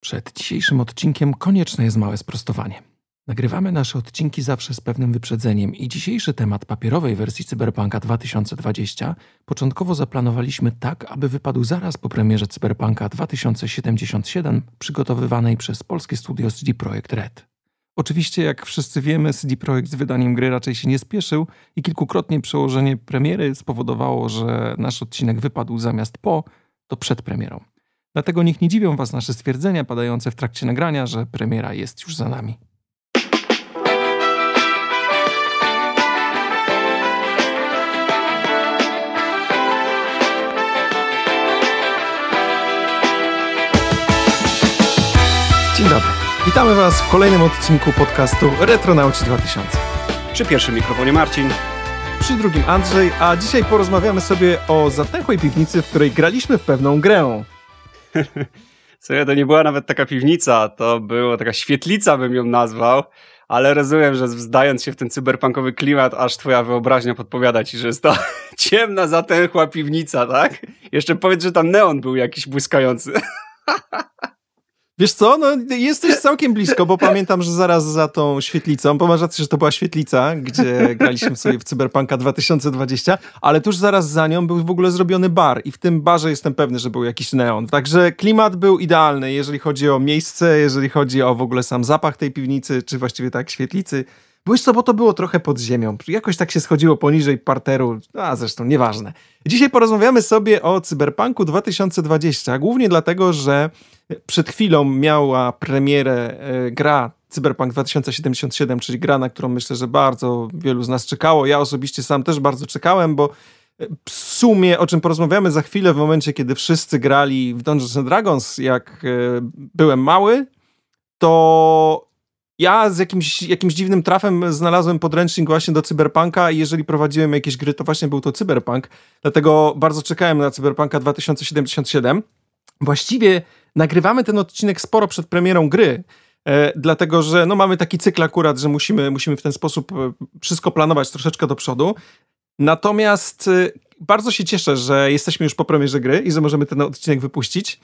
Przed dzisiejszym odcinkiem konieczne jest małe sprostowanie. Nagrywamy nasze odcinki zawsze z pewnym wyprzedzeniem i dzisiejszy temat papierowej wersji Cyberpunka 2020 początkowo zaplanowaliśmy tak, aby wypadł zaraz po premierze Cyberpunka 2077 przygotowywanej przez polskie studio CD Projekt Red. Oczywiście, jak wszyscy wiemy, CD Projekt z wydaniem gry raczej się nie spieszył i kilkukrotnie przełożenie premiery spowodowało, że nasz odcinek wypadł zamiast po, to przed premierą. Dlatego niech nie dziwią Was nasze stwierdzenia padające w trakcie nagrania, że premiera jest już za nami. Dzień dobry. Witamy Was w kolejnym odcinku podcastu Retronauci 2000. Przy pierwszym mikrofonie Marcin. Przy drugim Andrzej, a dzisiaj porozmawiamy sobie o zatęchłej piwnicy, w której graliśmy w pewną grę. Słuchaj, to nie była nawet taka piwnica, to była taka świetlica, bym ją nazwał, ale rozumiem, że zdając się w ten cyberpunkowy klimat, aż twoja wyobraźnia podpowiada ci, że jest to ciemna, zatęchła piwnica, tak? Jeszcze powiedz, że tam neon był jakiś błyskający. Wiesz co, no jesteś całkiem blisko, bo pamiętam, że zaraz za tą świetlicą, bo masz rację, że to była świetlica, gdzie graliśmy sobie w Cyberpunka 2020, ale tuż zaraz za nią był w ogóle zrobiony bar i w tym barze jestem pewny, że był jakiś neon. Także klimat był idealny, jeżeli chodzi o miejsce, jeżeli chodzi o w ogóle sam zapach tej piwnicy, czy właściwie tak świetlicy. Byłeś co, bo to było trochę pod ziemią. Jakoś tak się schodziło poniżej parteru, a zresztą nieważne. Dzisiaj porozmawiamy sobie o Cyberpunku 2020, głównie dlatego, że przed chwilą miała premierę e, gra Cyberpunk 2077, czyli gra, na którą myślę, że bardzo wielu z nas czekało. Ja osobiście sam też bardzo czekałem, bo w sumie, o czym porozmawiamy za chwilę, w momencie, kiedy wszyscy grali w Dungeons and Dragons, jak e, byłem mały, to ja z jakimś, jakimś dziwnym trafem znalazłem podręcznik właśnie do Cyberpunka i jeżeli prowadziłem jakieś gry, to właśnie był to Cyberpunk. Dlatego bardzo czekałem na Cyberpunka 2077. Właściwie nagrywamy ten odcinek sporo przed premierą gry, e, dlatego że no, mamy taki cykl akurat, że musimy, musimy w ten sposób e, wszystko planować troszeczkę do przodu. Natomiast e, bardzo się cieszę, że jesteśmy już po premierze gry i że możemy ten odcinek wypuścić.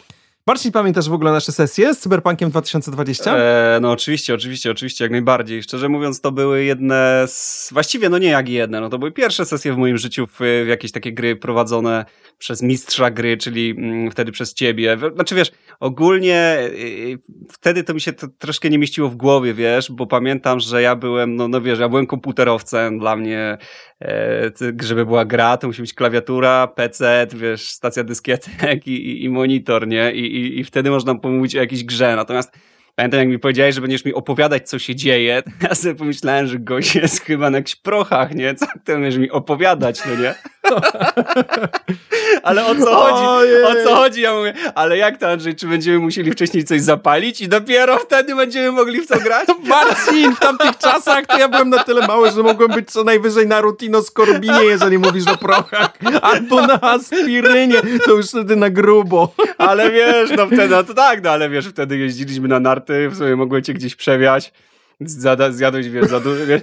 Marcin, pamiętasz w ogóle nasze sesje z Cyberpunkiem 2020? E, no oczywiście, oczywiście, oczywiście, jak najbardziej. Szczerze mówiąc, to były jedne z... Właściwie, no nie jak jedne, no to były pierwsze sesje w moim życiu w, w jakieś takie gry prowadzone przez mistrza gry, czyli mm, wtedy przez ciebie. Znaczy wiesz, ogólnie y, wtedy to mi się to troszkę nie mieściło w głowie, wiesz, bo pamiętam, że ja byłem, no, no wiesz, ja byłem komputerowcem, dla mnie e, żeby była gra, to musi być klawiatura, PC, wiesz, stacja dyskietek i, i, i monitor, nie? I, i, I wtedy można pomówić o jakiejś grze. Natomiast Pamiętam, jak mi powiedziałeś, że będziesz mi opowiadać, co się dzieje. Ja sobie pomyślałem, że gość jest chyba na jakichś prochach, nie? Co ty będziesz mi opowiadać, no nie? ale o co chodzi? O co chodzi? Ja mówię, ale jak to, Andrzej, czy będziemy musieli wcześniej coś zapalić i dopiero wtedy będziemy mogli w to grać? Marcin, w tamtych czasach to ja byłem na tyle mały, że mogłem być co najwyżej na rutino skorbinie, jeżeli mówisz o prochach, albo na aspirynie, to już wtedy na grubo. ale wiesz, no wtedy, no to tak, no ale wiesz, wtedy jeździliśmy na narty ty w sobie mogłem cię gdzieś przewiać. Zjadłeś, wiesz, za dużo, wiesz,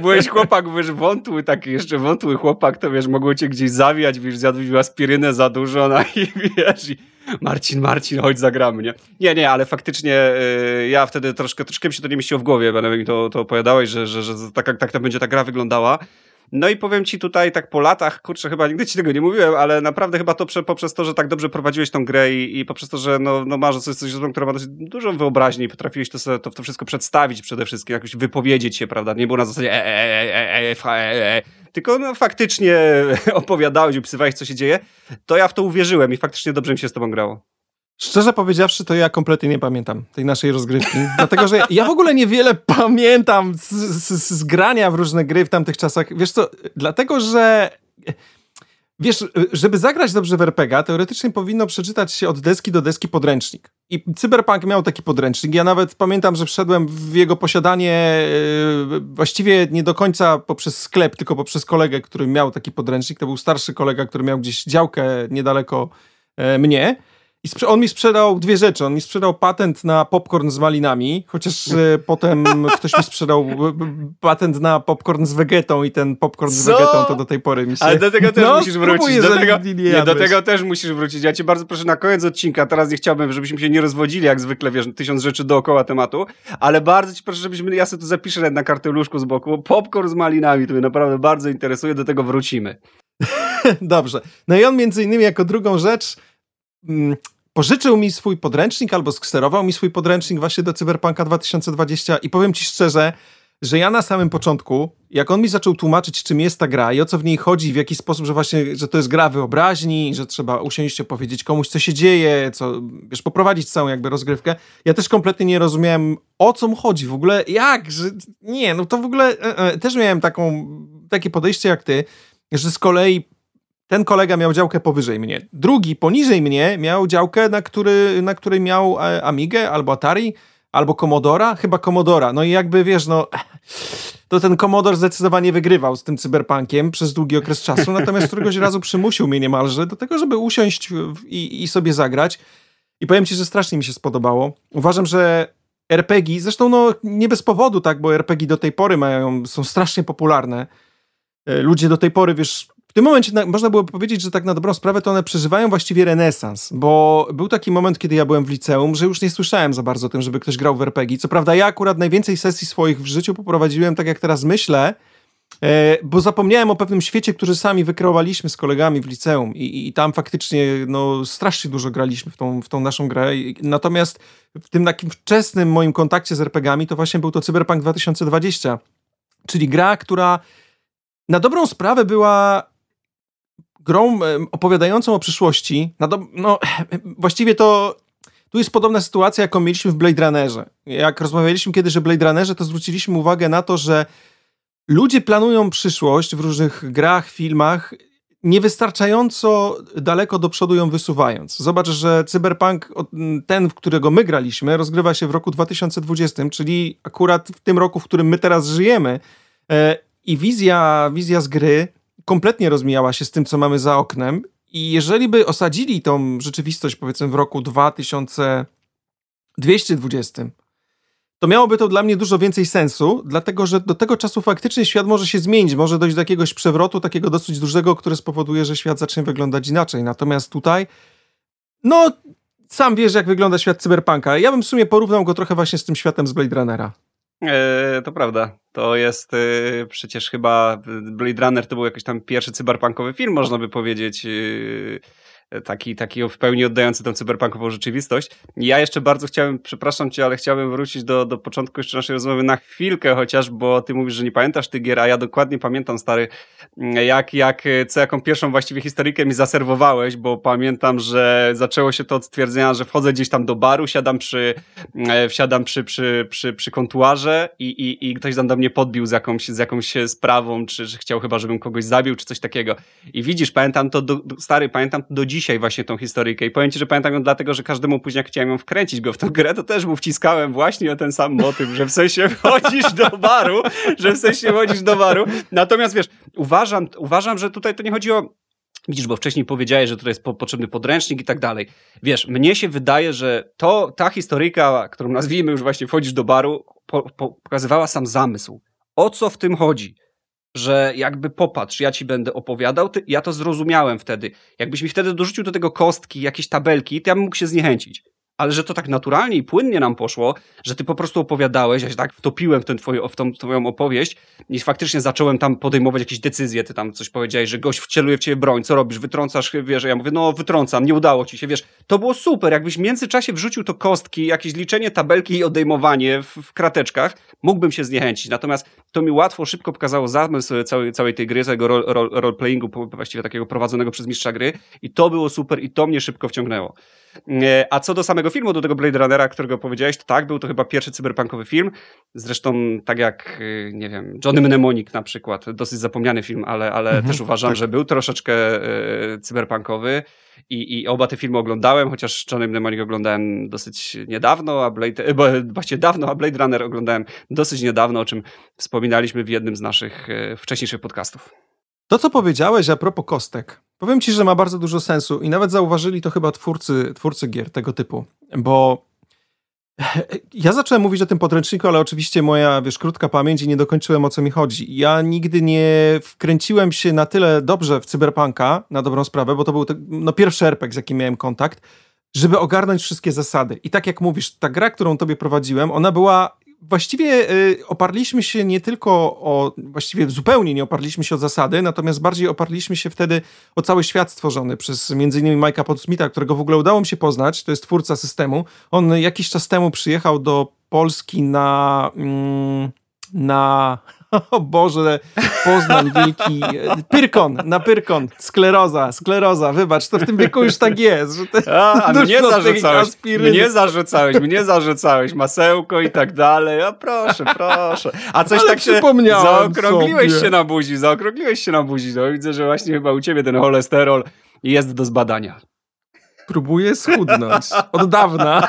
byłeś chłopak, wiesz, wątły, taki jeszcze wątły chłopak, to wiesz, mogło cię gdzieś zawijać, wiesz, zjadłeś aspirynę za dużo, no i wiesz, i Marcin, Marcin, chodź zagramy, nie? Nie, nie, ale faktycznie y, ja wtedy troszkę, troszkę mi się to nie mieściło w głowie, bo mi to, to opowiadałeś, że, że, że tak, tak, tak będzie ta gra wyglądała. No i powiem ci tutaj tak po latach, kurczę, chyba nigdy ci tego nie mówiłem, ale naprawdę chyba to poprzez to, że tak dobrze prowadziłeś tą grę i, i poprzez to, że no, no masz coś, coś która ma dosyć dużą wyobraźnię i potrafiłeś to, to, to wszystko przedstawić przede wszystkim, jakoś wypowiedzieć się, prawda? Nie było na zasadzie e, e, e, e, e, e, tylko no, faktycznie opowiadałeś, opisywałeś, co się dzieje, to ja w to uwierzyłem i faktycznie dobrze mi się z tobą grało. Szczerze powiedziawszy, to ja kompletnie nie pamiętam tej naszej rozgrywki. dlatego, że ja w ogóle niewiele pamiętam z, z, z, grania w różne gry w tamtych czasach. Wiesz co, dlatego, że wiesz, żeby zagrać dobrze w RPG, teoretycznie powinno przeczytać się od deski do deski podręcznik. I Cyberpunk miał taki podręcznik. Ja nawet pamiętam, że wszedłem w jego posiadanie yy, właściwie nie do końca poprzez sklep, tylko poprzez kolegę, który miał taki podręcznik. To był starszy kolega, który miał gdzieś działkę niedaleko yy, mnie. I on mi sprzedał dwie rzeczy. On mi sprzedał patent na popcorn z malinami, chociaż e, potem ktoś mi sprzedał patent na popcorn z wegetą i ten popcorn Co? z wegetą to do tej pory mi się... Ale do tego też no, musisz wrócić. Do tego, nie, do tego też musisz wrócić. Ja cię bardzo proszę na koniec odcinka, teraz nie chciałbym, żebyśmy się nie rozwodzili, jak zwykle, wiesz, tysiąc rzeczy dookoła tematu, ale bardzo ci proszę, żebyśmy, ja sobie tu zapiszę na karteluszku z boku, popcorn z malinami, to mnie naprawdę bardzo interesuje, do tego wrócimy. Dobrze. No i on między innymi jako drugą rzecz mm, pożyczył mi swój podręcznik albo skserował mi swój podręcznik właśnie do Cyberpunka 2020 i powiem ci szczerze, że ja na samym początku, jak on mi zaczął tłumaczyć, czym jest ta gra i o co w niej chodzi, w jaki sposób, że właśnie, że to jest gra wyobraźni, że trzeba usiąść i powiedzieć komuś, co się dzieje, co, wiesz, poprowadzić całą jakby rozgrywkę, ja też kompletnie nie rozumiałem, o co mu chodzi, w ogóle jak, że nie, no to w ogóle e, e, też miałem taką, takie podejście jak ty, że z kolei ten kolega miał działkę powyżej mnie. Drugi poniżej mnie miał działkę, na, który, na której miał e, Amigę albo Atari, albo Commodora, chyba Commodora. No i jakby wiesz, no to ten Commodore zdecydowanie wygrywał z tym cyberpunkiem przez długi okres czasu, natomiast któregoś razu przymusił mnie niemalże do tego, żeby usiąść i, i sobie zagrać. I powiem ci, że strasznie mi się spodobało. Uważam, że RPG, zresztą no nie bez powodu, tak, bo RPG do tej pory mają, są strasznie popularne. E, ludzie do tej pory, wiesz, w tym momencie na, można było powiedzieć, że tak na dobrą sprawę to one przeżywają właściwie renesans, bo był taki moment, kiedy ja byłem w liceum, że już nie słyszałem za bardzo o tym, żeby ktoś grał w RPG. Co prawda ja akurat najwięcej sesji swoich w życiu poprowadziłem, tak jak teraz myślę, e, bo zapomniałem o pewnym świecie, który sami wykreowaliśmy z kolegami w liceum i, i tam faktycznie no, strasznie dużo graliśmy w tą, w tą naszą grę. Natomiast w tym takim wczesnym moim kontakcie z RPGami to właśnie był to Cyberpunk 2020, czyli gra, która na dobrą sprawę była grą opowiadającą o przyszłości, no, właściwie to tu jest podobna sytuacja, jaką mieliśmy w Blade Runnerze. Jak rozmawialiśmy kiedyś o Blade Runnerze, to zwróciliśmy uwagę na to, że ludzie planują przyszłość w różnych grach, filmach, niewystarczająco daleko do przodu ją wysuwając. Zobacz, że Cyberpunk, ten, w którego my graliśmy, rozgrywa się w roku 2020, czyli akurat w tym roku, w którym my teraz żyjemy. E, I wizja, wizja z gry kompletnie rozmijała się z tym, co mamy za oknem. I jeżeli by osadzili tą rzeczywistość, powiedzmy, w roku 2220, to miałoby to dla mnie dużo więcej sensu, dlatego że do tego czasu faktycznie świat może się zmienić, może dojść do jakiegoś przewrotu, takiego dosyć dużego, który spowoduje, że świat zacznie wyglądać inaczej. Natomiast tutaj, no, sam wiesz, jak wygląda świat cyberpunka. Ja bym w sumie porównał go trochę właśnie z tym światem z Blade Runnera. E, to prawda. To jest e, przecież chyba Blade Runner to był jakiś tam pierwszy cyberpunkowy film, można by powiedzieć. E, taki, taki w pełni oddający tę cyberpunkową rzeczywistość. Ja jeszcze bardzo chciałem, przepraszam cię, ale chciałbym wrócić do, do początku jeszcze naszej rozmowy na chwilkę, chociaż, bo ty mówisz, że nie pamiętasz tych gier, a ja dokładnie pamiętam, stary, jak, jak, co jaką pierwszą właściwie historykę mi zaserwowałeś, bo pamiętam, że zaczęło się to od stwierdzenia, że wchodzę gdzieś tam do baru, siadam przy, e, wsiadam przy, przy, przy, przy kontuarze i, i, i ktoś tam do mnie podbił z jakąś, z jakąś sprawą, czy że chciał chyba, żebym kogoś zabił, czy coś takiego. I widzisz, pamiętam to, do, stary, pamiętam to do dzisiaj właśnie tą historyjkę i powiem ci, że pamiętam ją dlatego, że każdemu później jak chciałem ją wkręcić go w tą grę, to też mu wciskałem właśnie o ten sam motyw, że w sensie wchodzisz do baru, że w sensie wchodzisz do baru. Natomiast wiesz, uważam, uważam, że tutaj to nie chodzi o Widzisz, bo wcześniej powiedziałeś, że tutaj jest po, potrzebny podręcznik i tak dalej. Wiesz, mnie się wydaje, że to ta historyjka, którą nazwijmy już właśnie wchodzisz do baru, po, po, pokazywała sam zamysł. O co w tym chodzi? Że jakby popatrz, ja ci będę opowiadał, ty, ja to zrozumiałem wtedy. Jakbyś mi wtedy dorzucił do tego kostki, jakieś tabelki, to ja bym mógł się zniechęcić ale że to tak naturalnie i płynnie nam poszło, że ty po prostu opowiadałeś, ja się tak wtopiłem w, ten twoj, w tą twoją opowieść i faktycznie zacząłem tam podejmować jakieś decyzje, ty tam coś powiedziałeś, że gość wceluje w ciebie broń, co robisz, wytrącasz, wiesz, ja mówię, no wytrącam, nie udało ci się, wiesz, to było super, jakbyś w międzyczasie wrzucił to kostki, jakieś liczenie tabelki i odejmowanie w, w krateczkach, mógłbym się zniechęcić, natomiast to mi łatwo, szybko pokazało zamysł całej, całej tej gry, całego roleplayingu, role właściwie takiego prowadzonego przez mistrza gry. I to było super i to mnie szybko wciągnęło. E, a co do samego filmu, do tego Blade Runnera, którego powiedziałeś, to tak, był to chyba pierwszy cyberpunkowy film. Zresztą tak jak, e, nie wiem, Johnny Mnemonic na przykład, dosyć zapomniany film, ale, ale mhm, też uważam, tak. że był troszeczkę e, cyberpunkowy. I, I oba te filmy oglądałem, chociaż Johnny Mnemonic oglądałem dosyć niedawno, a Blade, bo właściwie dawno, a Blade Runner oglądałem dosyć niedawno, o czym wspominaliśmy w jednym z naszych wcześniejszych podcastów. To, co powiedziałeś a propos kostek, Powiem ci, że ma bardzo dużo sensu i nawet zauważyli to chyba twórcy, twórcy gier tego typu, bo ja zacząłem mówić o tym podręczniku, ale oczywiście moja, wiesz, krótka pamięć i nie dokończyłem o co mi chodzi. Ja nigdy nie wkręciłem się na tyle dobrze w cyberpunka, na dobrą sprawę, bo to był no, pierwszy RPG, z jakim miałem kontakt, żeby ogarnąć wszystkie zasady. I tak jak mówisz, ta gra, którą tobie prowadziłem, ona była właściwie y, oparliśmy się nie tylko o, właściwie zupełnie nie oparliśmy się o zasady, natomiast bardziej oparliśmy się wtedy o cały świat stworzony przez innymi Mike'a Podsmitha, którego w ogóle udało mi się poznać, to jest twórca systemu. On jakiś czas temu przyjechał do Polski na, mm, na o Boże, Poznań wielki, Pyrkon, na Pyrkon, skleroza, skleroza, wybacz, to w tym wieku już tak jest. Że te, a, a mnie zarzucałeś, mnie zarzucałeś, mnie zarzucałeś, masełko i tak dalej, a proszę, proszę. A coś Ale tak się, zaokrągliłeś sobie. się na buzi, zaokrągliłeś się na buzi, no widzę, że właśnie chyba u ciebie ten cholesterol jest do zbadania. Próbuję schudnąć. Od dawna.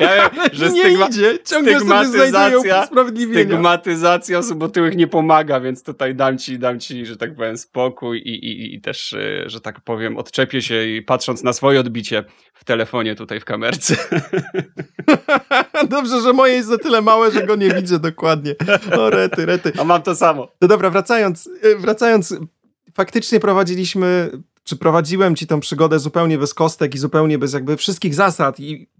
Ja wiem, że nie stygma, idzie. Ciągle stygmatyzacja, stygmatyzacja osób otyłych nie pomaga, więc tutaj dam ci, dam ci, że tak powiem, spokój i, i, i też, y, że tak powiem, odczepię się i patrząc na swoje odbicie w telefonie tutaj w kamerce. Dobrze, że moje jest za tyle małe, że go nie widzę dokładnie. O, rety, rety. A mam to samo. No dobra, wracając, y, wracając, faktycznie prowadziliśmy czy prowadziłem ci tą przygodę zupełnie bez kostek i zupełnie bez jakby wszystkich zasad i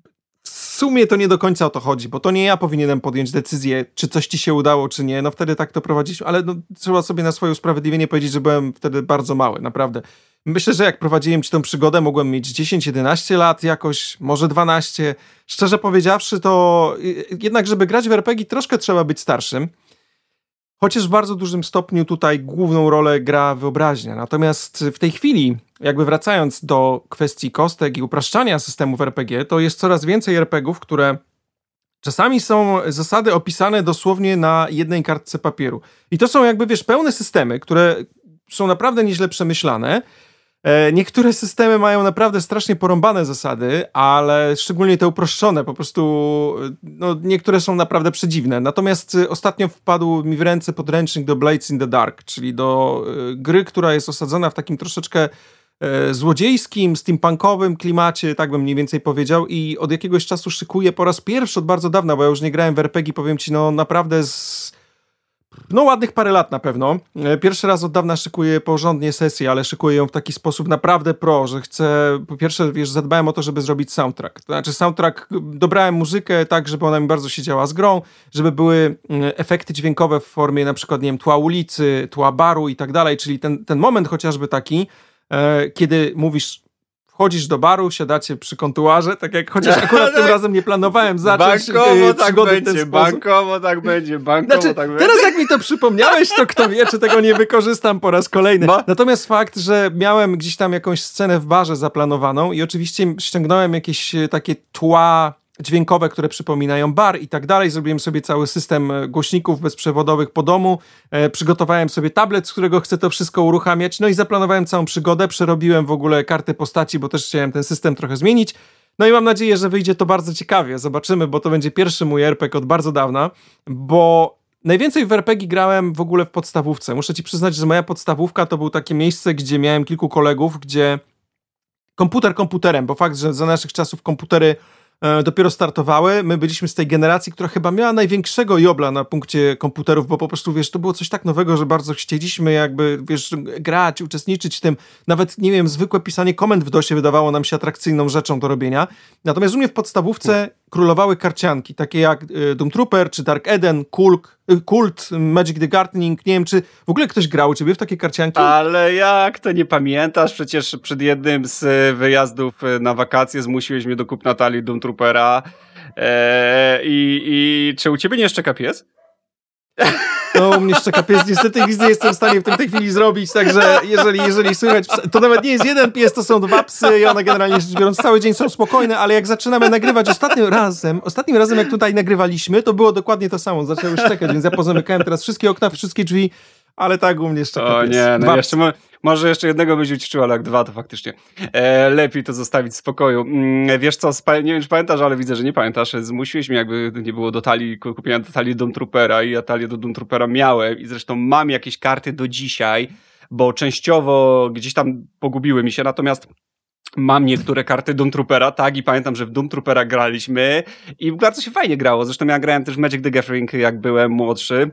w sumie to nie do końca o to chodzi, bo to nie ja powinienem podjąć decyzję, czy coś ci się udało, czy nie. No wtedy tak to prowadziliśmy, ale no, trzeba sobie na swoje usprawiedliwienie powiedzieć, że byłem wtedy bardzo mały, naprawdę. Myślę, że jak prowadziłem ci tą przygodę, mogłem mieć 10-11 lat jakoś, może 12. Szczerze powiedziawszy, to jednak, żeby grać w RPG, troszkę trzeba być starszym. Chociaż w bardzo dużym stopniu tutaj główną rolę gra wyobraźnia. Natomiast w tej chwili, jakby wracając do kwestii kostek i upraszczania systemów RPG, to jest coraz więcej RPGów, które czasami są zasady opisane dosłownie na jednej kartce papieru. I to są jakby, wiesz, pełne systemy, które są naprawdę nieźle przemyślane, E, niektóre systemy mają naprawdę strasznie porąbane zasady, ale szczególnie te uproszczone, po prostu no, niektóre są naprawdę przedziwne. Natomiast e, ostatnio wpadł mi w ręce podręcznik do Blades in the Dark, czyli do gry, która jest osadzona w takim troszeczkę złodziejskim, steampunkowym klimacie, tak bym mniej więcej powiedział i od jakiegoś czasu szykuję po raz pierwszy od bardzo dawna, bo ja już nie grałem w RPG, powiem ci, no naprawdę z no ładnych parę lat na pewno. E, pierwszy raz od dawna szykuję porządnie sesję, ale szykuję ją w taki sposób naprawdę pro, że chcę, po pierwsze, wiesz, zadbałem o to, żeby zrobić soundtrack. To znaczy soundtrack, dobrałem muzykę tak, żeby ona mi bardzo siedziała z grą, żeby były mm, efekty dźwiękowe w formie na przykład, nie wiem, tła ulicy, tła baru i tak dalej, czyli ten, ten moment chociażby taki, e, kiedy mówisz wchodzisz do baru, siadacie przy kontuarze, tak jak chociaż akurat tym razem nie planowałem zacząć bankowo e, tak będzie, bankowo tak będzie, bankowo znaczy, tak będzie. Teraz jak mi to przypomniałeś, to kto wie, czy tego nie wykorzystam po raz kolejny. No. Natomiast fakt, że miałem gdzieś tam jakąś scenę w barze zaplanowaną i oczywiście ściągnąłem jakieś e, takie tła dźwiękowe, które przypominają bar i tak dalej. Zrobiłem sobie cały system e, głośników bezprzewodowych po domu. E, przygotowałem sobie tablet, z którego chcę to wszystko uruchamiać. No i zaplanowałem całą przygodę. Przerobiłem w ogóle kartę postaci, bo też chciałem ten system trochę zmienić. No i mam nadzieję, że wyjdzie to bardzo ciekawie. Zobaczymy, bo to będzie pierwszy mój RPG od bardzo dawna, bo Najwięcej w RPG grałem w ogóle w podstawówce. Muszę ci przyznać, że moja podstawówka to było takie miejsce, gdzie miałem kilku kolegów, gdzie komputer komputerem, bo fakt, że za naszych czasów komputery dopiero startowały. My byliśmy z tej generacji, która chyba miała największego jobla na punkcie komputerów, bo po prostu, wiesz, to było coś tak nowego, że bardzo chcieliśmy jakby, wiesz, grać, uczestniczyć w tym. Nawet, nie wiem, zwykłe pisanie komend w DOSie wydawało nam się atrakcyjną rzeczą do robienia. Natomiast u mnie w podstawówce królowały karcianki, takie jak y, Doom Trooper, czy Dark Eden, Kulk, y, Kult, Magic the Gardening, nie wiem, czy w ogóle ktoś grał u ciebie w takie karcianki? Ale jak to nie pamiętasz? Przecież przed jednym z y, wyjazdów na wakacje zmusiłeś mnie do kup Natalii Doom Troopera eee, i, i czy u ciebie nie szczeka pies? No, u mnie szczeka pies, niestety nic nie jestem w stanie w tej chwili zrobić, także jeżeli, jeżeli słychać, to nawet nie jest jeden pies, to są dwa psy. I one generalnie rzecz biorąc cały dzień są spokojne, ale jak zaczynamy nagrywać ostatnim razem, ostatnim razem jak tutaj nagrywaliśmy, to było dokładnie to samo, zaczęły szczekać, więc ja pozamykałem teraz wszystkie okna, wszystkie drzwi, ale tak u mnie szczeka O nie, no jeszcze, mo może jeszcze jednego byś ućwiczył, ale jak dwa to faktycznie e, lepiej to zostawić w spokoju. Mm, wiesz co, nie wiem czy pamiętasz, ale widzę, że nie pamiętasz. Zmusiłeś mnie jakby nie było do talii, kupiłem do talii Doom Troopera i ja talię do Doom Troopera miałem i zresztą mam jakieś karty do dzisiaj, bo częściowo gdzieś tam pogubiły mi się, natomiast Mam niektóre karty Doom Troopera, tak, i pamiętam, że w Doom Troopera graliśmy i bardzo się fajnie grało. Zresztą ja grałem też w Magic the Gathering, jak byłem młodszy.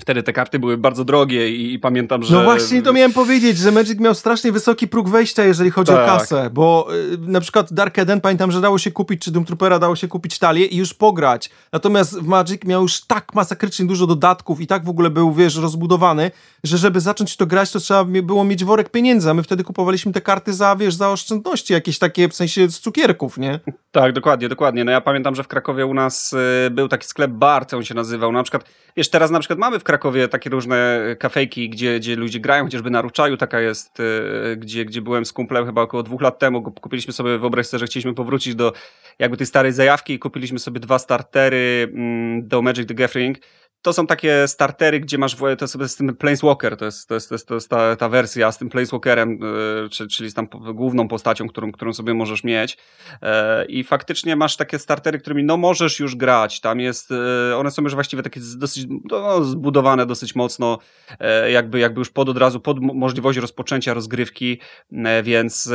Wtedy te karty były bardzo drogie i, i, pamiętam, że... No właśnie to miałem powiedzieć, że Magic miał strasznie wysoki próg wejścia, jeżeli chodzi tak. o kasę, bo y, na przykład Dark Eden pamiętam, że dało się kupić, czy Doom Troopera dało się kupić talię i już pograć. Natomiast w Magic miał już tak masakrycznie dużo dodatków i tak w ogóle był, wiesz, rozbudowany, że żeby zacząć to grać, to trzeba było mieć worek pieniędzy, a my wtedy kupowaliśmy te karty za, wiesz, za oszczędności, jakieś takie w sensie z cukierków, nie? Tak, dokładnie, dokładnie. No ja pamiętam, że w Krakowie u nas y, był taki sklep bar, co on się nazywał. Na przykład, wiesz, teraz na przykład mamy w Krakowie takie różne kafejki, gdzie, gdzie ludzie grają, chociażby na Ruczaju taka jest, y, gdzie, gdzie byłem z kumplem chyba około dwóch lat temu. Kupiliśmy sobie, wyobraź sobie, że chcieliśmy powrócić do jakby tej starej zajawki i kupiliśmy sobie dwa startery mm, do Magic the Gathering to są takie startery, gdzie masz, to z tym Planeswalker, to jest, to jest, to jest, to jest ta, ta wersja z tym Planeswalkerem, yy, czyli z tam główną postacią, którą, którą sobie możesz mieć. Yy, I faktycznie masz takie startery, którymi no możesz już grać. Tam jest, yy, one są już właściwie takie dosyć no, zbudowane dosyć mocno, jakby, jakby już pod od razu, pod możliwość rozpoczęcia rozgrywki, więc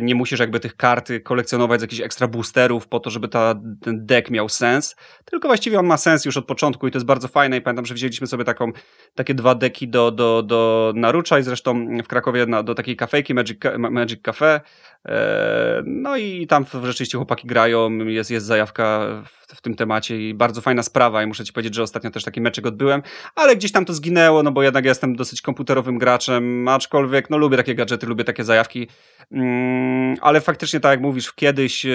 nie musisz jakby tych kart kolekcjonować z jakichś ekstra boosterów po to, żeby ta, ten deck miał sens, tylko właściwie on ma sens już od początku i to jest bardzo bardzo fajne i pamiętam, że wzięliśmy sobie taką, takie dwa deki do, do, do Narucza i zresztą w Krakowie na, do takiej kafejki Magic, Magic Cafe. E, no i tam rzeczywiście chłopaki grają, jest, jest zajawka w, tym temacie i bardzo fajna sprawa i muszę ci powiedzieć, że ostatnio też taki meczek odbyłem, ale gdzieś tam to zginęło, no bo jednak jestem dosyć komputerowym graczem, aczkolwiek no lubię takie gadżety, lubię takie zajawki, mm, ale faktycznie tak jak mówisz, kiedyś e,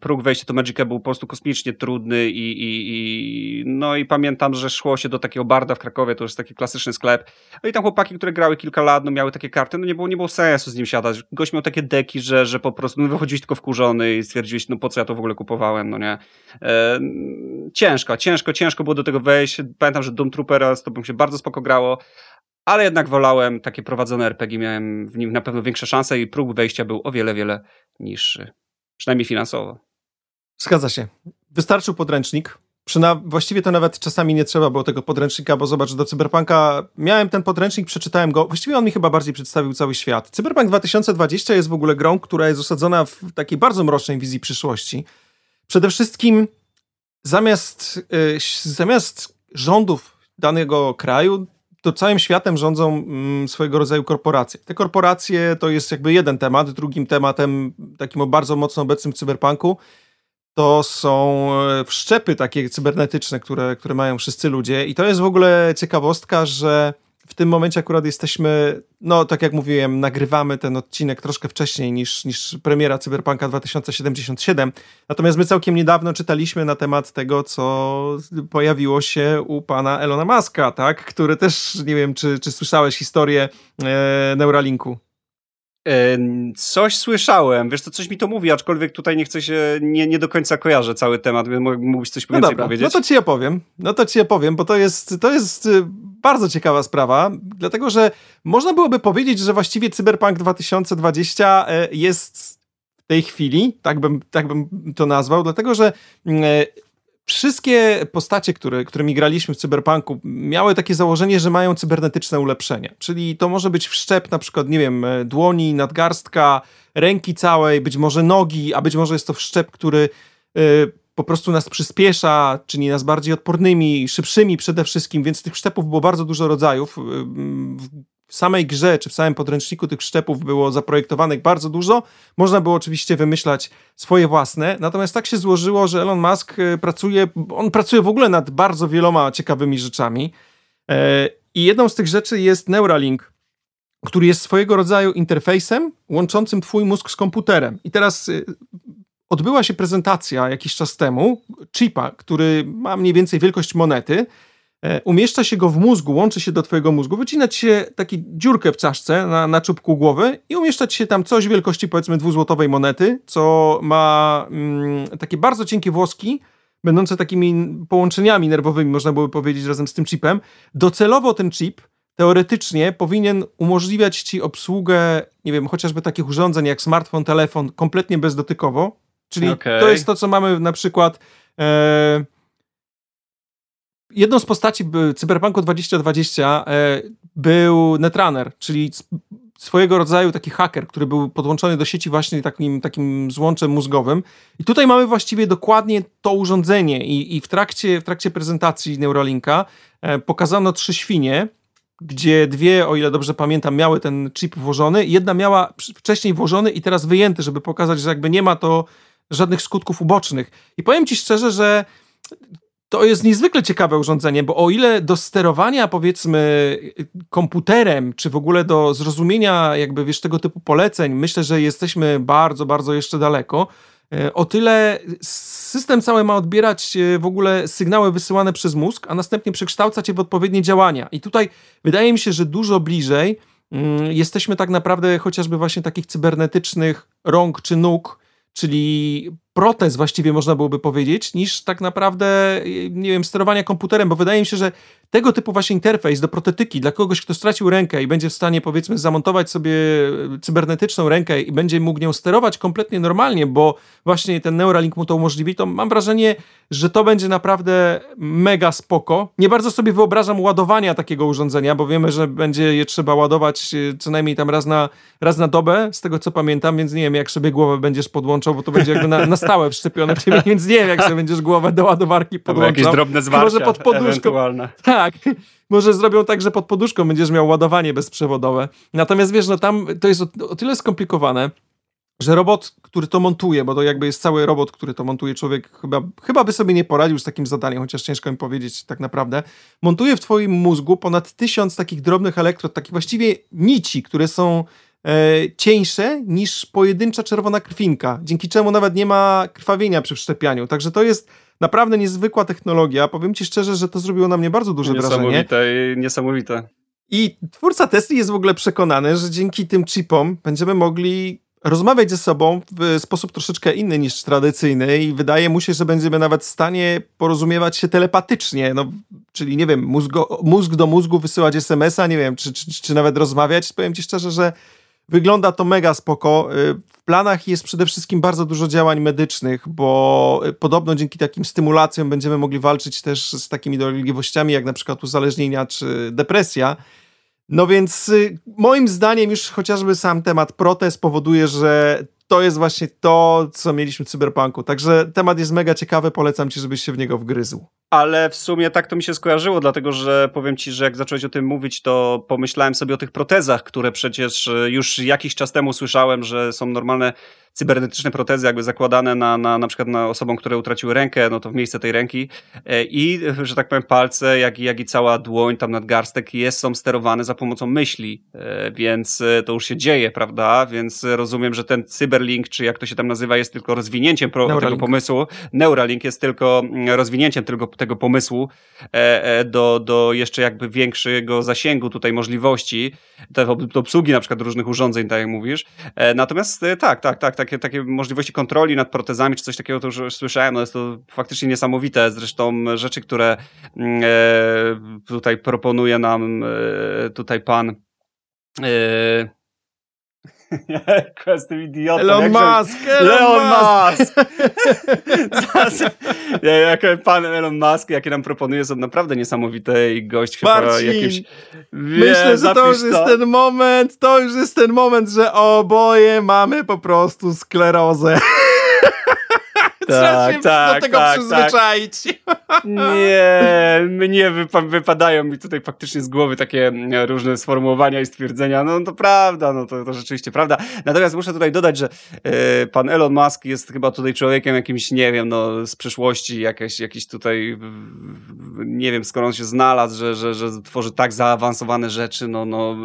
próg wejścia do Magica był po prostu kosmicznie trudny i, i, i no i pamiętam, że szło się do takiego barda w Krakowie, to już jest taki klasyczny sklep, no i tam chłopaki, które grały kilka lat, no miały takie karty, no nie było, nie było sensu z nim siadać, gość miał takie deki, że, że po prostu no, wychodziłeś tylko wkurzony i stwierdziłeś, no po co ja to w ogóle kupowałem, no nie. E, ciężko, ciężko, ciężko było do tego wejść. Pamiętam, że Doom Troopera z tobą się bardzo spoko grało, ale jednak wolałem takie prowadzone RPG, miałem w nim na pewno większe szanse i próg wejścia był o wiele, wiele niższy. Przynajmniej finansowo. Zgadza się. Wystarczył podręcznik, Przyna właściwie to nawet czasami nie trzeba było tego podręcznika, bo zobacz, do Cyberpunka miałem ten podręcznik, przeczytałem go. Właściwie on mi chyba bardziej przedstawił cały świat. Cyberpunk 2020 jest w ogóle grą, która jest osadzona w takiej bardzo mrocznej wizji przyszłości. Przede wszystkim zamiast, yy, zamiast rządów danego kraju, to całym światem rządzą mm, swojego rodzaju korporacje. Te korporacje to jest jakby jeden temat. Drugim tematem, takim bardzo mocno obecnym w cyberpunku, to są e, wszczepy takie cybernetyczne, które, które mają wszyscy ludzie. I to jest w ogóle ciekawostka, że w tym momencie akurat jesteśmy, no tak jak mówiłem, nagrywamy ten odcinek troszkę wcześniej niż, niż premiera Cyberpunka 2077. Natomiast my całkiem niedawno czytaliśmy na temat tego, co pojawiło się u pana Elona Muska, tak? Który też, nie wiem, czy, czy słyszałeś historię e, Neuralinku. Coś słyszałem, wiesz co, coś mi to mówi, aczkolwiek tutaj nie chcę się, nie, nie do końca kojarzę cały temat, mógłbyś coś no więcej dobra, powiedzieć? No to ci ja powiem, no to ci ja powiem, bo to jest, to jest y, bardzo ciekawa sprawa, dlatego że można byłoby powiedzieć, że właściwie Cyberpunk 2020 e, jest w tej chwili, tak bym, tak bym to nazwał, dlatego że mm, e, wszystkie postacie, które, którymi graliśmy w Cyberpunku, miały takie założenie, że mają cybernetyczne ulepszenia. Czyli to może być wszczep na przykład, nie wiem, dłoni, nadgarstka, ręki całej, być może nogi, a być może jest to wszczep, który y, po prostu nas przyspiesza, czyni nas bardziej odpornymi, szybszymi przede wszystkim, więc tych szczepów było bardzo dużo rodzajów. W samej grze, czy w samym podręczniku tych szczepów było zaprojektowanych bardzo dużo. Można było oczywiście wymyślać swoje własne, natomiast tak się złożyło, że Elon Musk e, pracuje, on pracuje w ogóle nad bardzo wieloma ciekawymi rzeczami. E, I jedną z tych rzeczy jest Neuralink, który jest swojego rodzaju interfejsem łączącym twój mózg z komputerem. I teraz e, odbyła się prezentacja jakiś czas temu chipa, który ma mniej więcej wielkość monety, umieszcza się go w mózgu, łączy się do twojego mózgu, wycinać się taki dziurkę w czaszce na, na czubku głowy i umieszczać się tam coś wielkości powiedzmy dwuzłotowej monety, co ma mm, takie bardzo cienkie włoski, będące takimi połączeniami nerwowymi, można byłoby powiedzieć, razem z tym chipem. Docelowo ten chip teoretycznie powinien umożliwiać ci obsługę, nie wiem, chociażby takich urządzeń jak smartfon, telefon, kompletnie bezdotykowo. Czyli okay. to jest to, co mamy na przykład... E, jedną z postaci Cyberpunku 2020 e, był Netrunner, czyli swojego rodzaju taki haker, który był podłączony do sieci właśnie takim, takim złączem mózgowym. I tutaj mamy właściwie dokładnie to urządzenie i, i w, trakcie, w trakcie prezentacji Neuralinka e, pokazano trzy świnie, gdzie dwie, o ile dobrze pamiętam, miały ten chip włożony. Jedna miała wcześniej włożony i teraz wyjęty, żeby pokazać, że jakby nie ma to żadnych skutków ubocznych. I powiem ci szczerze, że to jest niezwykle ciekawe urządzenie, bo o ile do sterowania powiedzmy komputerem, czy w ogóle do zrozumienia jakby wiesz tego typu poleceń, myślę, że jesteśmy bardzo, bardzo jeszcze daleko, e, o tyle system cały ma odbierać e, w ogóle sygnały wysyłane przez mózg, a następnie przekształcać je w odpowiednie działania. I tutaj wydaje mi się, że dużo bliżej mm, jesteśmy tak naprawdę chociażby właśnie takich cybernetycznych rąk czy nóg, czyli protez właściwie można byłoby powiedzieć, niż tak naprawdę, nie wiem, sterowania komputerem, bo wydaje mi się, że tego typu właśnie interfejs do protetyki dla kogoś, kto stracił rękę i będzie w stanie powiedzmy zamontować sobie cybernetyczną rękę i będzie mógł nią sterować kompletnie normalnie, bo właśnie ten Neuralink mu to umożliwi, to mam wrażenie, że to będzie naprawdę mega spoko. Nie bardzo sobie wyobrażam ładowania takiego urządzenia, bo wiemy, że będzie je trzeba ładować e, co najmniej tam raz na, raz na dobę, z tego co pamiętam, więc nie wiem, jak sobie głowę będziesz podłączał, bo to będzie jakby na, na stałe wszczepione w ciebie, więc nie wiem, jak sobie będziesz głowę do ładowarki podłączał. Jakieś drobne zwarcia Może pod poduszką. Tak. Może zrobią tak, że pod poduszką będziesz miał ładowanie bezprzewodowe. Natomiast wiesz, no tam to jest o, o tyle skomplikowane, że robot, który to montuje, bo to jakby jest cały robot, który to montuje, człowiek chyba, chyba by sobie nie poradził z takim zadaniem, chociaż ciężko mi powiedzieć tak naprawdę, montuje w twoim mózgu ponad tysiąc takich drobnych elektrod, takich właściwie nici, które są cieńsze niż pojedyncza czerwona krwinka, dzięki czemu nawet nie ma krwawienia przy wszczepianiu. Także to jest naprawdę niezwykła technologia. Powiem ci szczerze, że to zrobiło na mnie bardzo duże niesamowite wrażenie. Niesamowite, niesamowite. I twórca Tesla jest w ogóle przekonany, że dzięki tym chipom będziemy mogli rozmawiać ze sobą w sposób troszeczkę inny niż tradycyjny i wydaje mu się, że będziemy nawet w stanie porozumiewać się telepatycznie, no, czyli nie wiem, mózgo, mózg do mózgu wysyłać SMS-a, nie wiem, czy, czy, czy nawet rozmawiać. Powiem ci szczerze, że wygląda to mega spoko. Y, w planach jest przede wszystkim bardzo dużo działań medycznych, bo y, podobno dzięki takim stymulacjom będziemy mogli walczyć też z takimi dolegliwościami, jak na przykład uzależnienia czy depresja. No więc y, moim zdaniem już chociażby sam temat protest powoduje, że to jest właśnie to, co mieliśmy w Cyberpunku. Także temat jest mega ciekawy, polecam ci, żebyś się w niego wgryzł. Ale w sumie tak to mi się skojarzyło, dlatego że powiem ci, że jak zacząłeś o tym mówić, to pomyślałem sobie o tych protezach, które przecież y, już jakiś czas temu słyszałem, że są normalne cybernetyczne protezy jakby zakładane na, na, na przykład na osobom, które utraciły rękę, no to w miejsce tej ręki e, i, że tak powiem, palce, jak, jak i cała dłoń, tam nadgarstek jest, są sterowane za pomocą myśli, e, więc e, to już się dzieje, prawda? Więc rozumiem, że ten cyberlink, czy jak to się tam nazywa, jest tylko rozwinięciem pro, tego pomysłu. Neuralink jest tylko mm, rozwinięciem tego, tego pomysłu do, do jeszcze jakby większego zasięgu tutaj możliwości, do, obsługi na przykład różnych urządzeń, tak jak mówisz. Natomiast tak, tak, tak, tak takie, takie możliwości kontroli nad protezami, czy coś takiego, to już słyszałem, no jest to faktycznie niesamowite. Zresztą rzeczy, które mm, e, tutaj proponuje nam e, tutaj pan e, z tym idiotą. Elon Musk! Elon, Elon Musk! jak pan Elon Musk, jakie nam proponuje, są naprawdę niesamowite i gość chyba Marcin, jakimś... Wie, myślę, że to już to. jest ten moment, to już jest ten moment, że oboje mamy po prostu sklerozę. Trzeba tak, się tak, do tego tak, przyzwyczaić. Tak. Nie, mnie wypa wypadają mi tutaj faktycznie z głowy takie mm, różne sformułowania i stwierdzenia. No to prawda, no to, to rzeczywiście prawda. Natomiast muszę tutaj dodać, że y, pan Elon Musk jest chyba tutaj człowiekiem jakimś, nie wiem, no z przyszłości, jakieś, jakiś tutaj, nie wiem skąd on się znalazł, że, że, że tworzy tak zaawansowane rzeczy, no, no,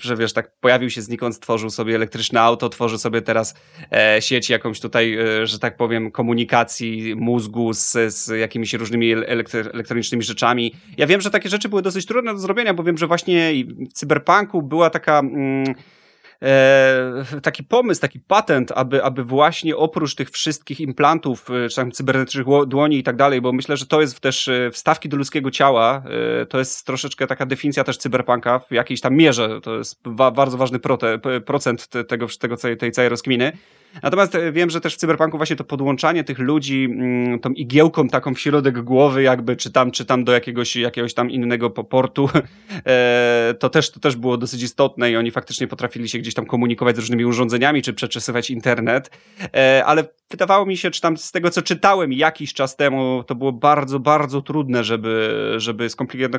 że wiesz, tak pojawił się znikąd, stworzył sobie elektryczne auto, tworzy sobie teraz e, sieć jakąś tutaj, e, że tak powiem, komunikacji mózgu z, z jakimiś różnymi elektronicznymi rzeczami. Ja wiem, że takie rzeczy były dosyć trudne do zrobienia, bo wiem, że właśnie w cyberpunku była taka... Mm, e, taki pomysł, taki patent, aby, aby właśnie oprócz tych wszystkich implantów, e, czy tam cybernetycznych dłoni i tak dalej, bo myślę, że to jest też e, wstawki do ludzkiego ciała, e, to jest troszeczkę taka definicja też cyberpunka w jakiejś tam mierze, to jest bardzo ważny prote, procent tego, tego, tej całej rozkminy. Natomiast e, wiem, że też w Cyberpunku właśnie to podłączanie tych ludzi mm, tą igiełką taką w środek głowy jakby, czy tam, czy tam do jakiegoś, jakiegoś tam innego portu, e, to też, to też było dosyć istotne i oni faktycznie potrafili się gdzieś tam komunikować z różnymi urządzeniami, czy przeczesywać internet, e, ale wydawało mi się, czy tam z tego, co czytałem jakiś czas temu, to było bardzo, bardzo trudne, żeby, żeby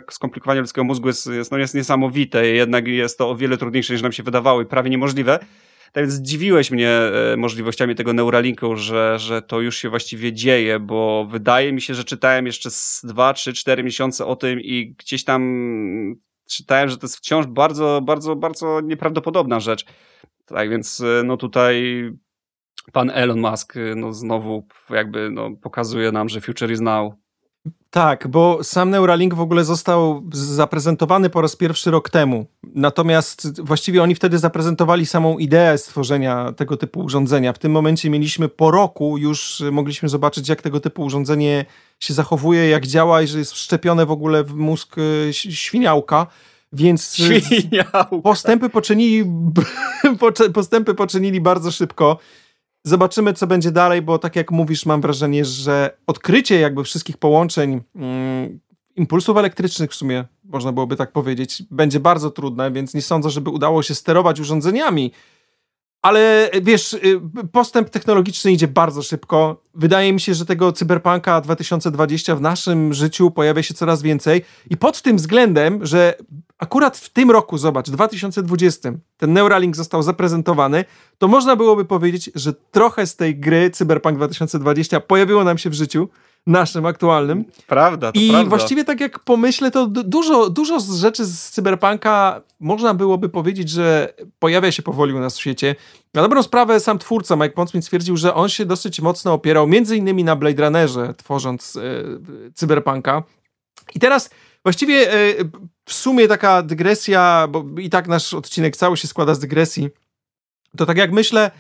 skomplikowanie ludzkiego mózgu jest, jest, no jest niesamowite, jednak jest to o wiele trudniejsze niż nam się wydawało i prawie niemożliwe. Tak więc zdziwiłeś mnie e, możliwościami tego Neuralinku, że, że to już się właściwie dzieje, bo wydaje mi się, że czytałem jeszcze z 2, 3, 4 miesiące o tym i gdzieś tam czytałem, że to jest wciąż bardzo, bardzo, bardzo nieprawdopodobna rzecz. Tak więc e, no tutaj pan Elon Musk e, no znowu jakby no, pokazuje nam, że future is now. Tak, bo sam Neuralink w ogóle został zaprezentowany po raz pierwszy rok temu. Natomiast właściwie oni wtedy zaprezentowali samą ideę stworzenia tego typu urządzenia. W tym momencie mieliśmy po roku już mogliśmy zobaczyć, jak tego typu urządzenie się zachowuje, jak działa i że jest wszczepione w ogóle w mózg e, świniałka. Więc e, Świniałka. postępy poczynili, postępy poczynili bardzo szybko. Zobaczymy, co będzie dalej, bo tak jak mówisz, mam wrażenie, że odkrycie jakby wszystkich połączeń mm, impulsów elektrycznych w sumie, można byłoby tak powiedzieć, będzie bardzo trudne, więc nie sądzę, żeby udało się sterować urządzeniami. Ale wiesz, y, postęp technologiczny idzie bardzo szybko. Wydaje mi się, że tego cyberpunka 2020 w naszym życiu pojawia się coraz więcej. I pod tym względem, że akurat w tym roku, zobacz, 2020, ten Neuralink został zaprezentowany, to można byłoby powiedzieć, że trochę z tej gry Cyberpunk 2020 pojawiło nam się w życiu naszym aktualnym. Prawda, to I prawda. właściwie tak jak pomyślę, to dużo, dużo z rzeczy z Cyberpunka można byłoby powiedzieć, że pojawia się powoli u nas w świecie. Na dobrą sprawę sam twórca Mike Pondsmith stwierdził, że on się dosyć mocno opierał między innymi na Blade Runnerze, tworząc e, Cyberpunka. I teraz właściwie e, w sumie taka dygresja, bo i tak nasz odcinek cały się składa z dygresji, to tak jak myślę,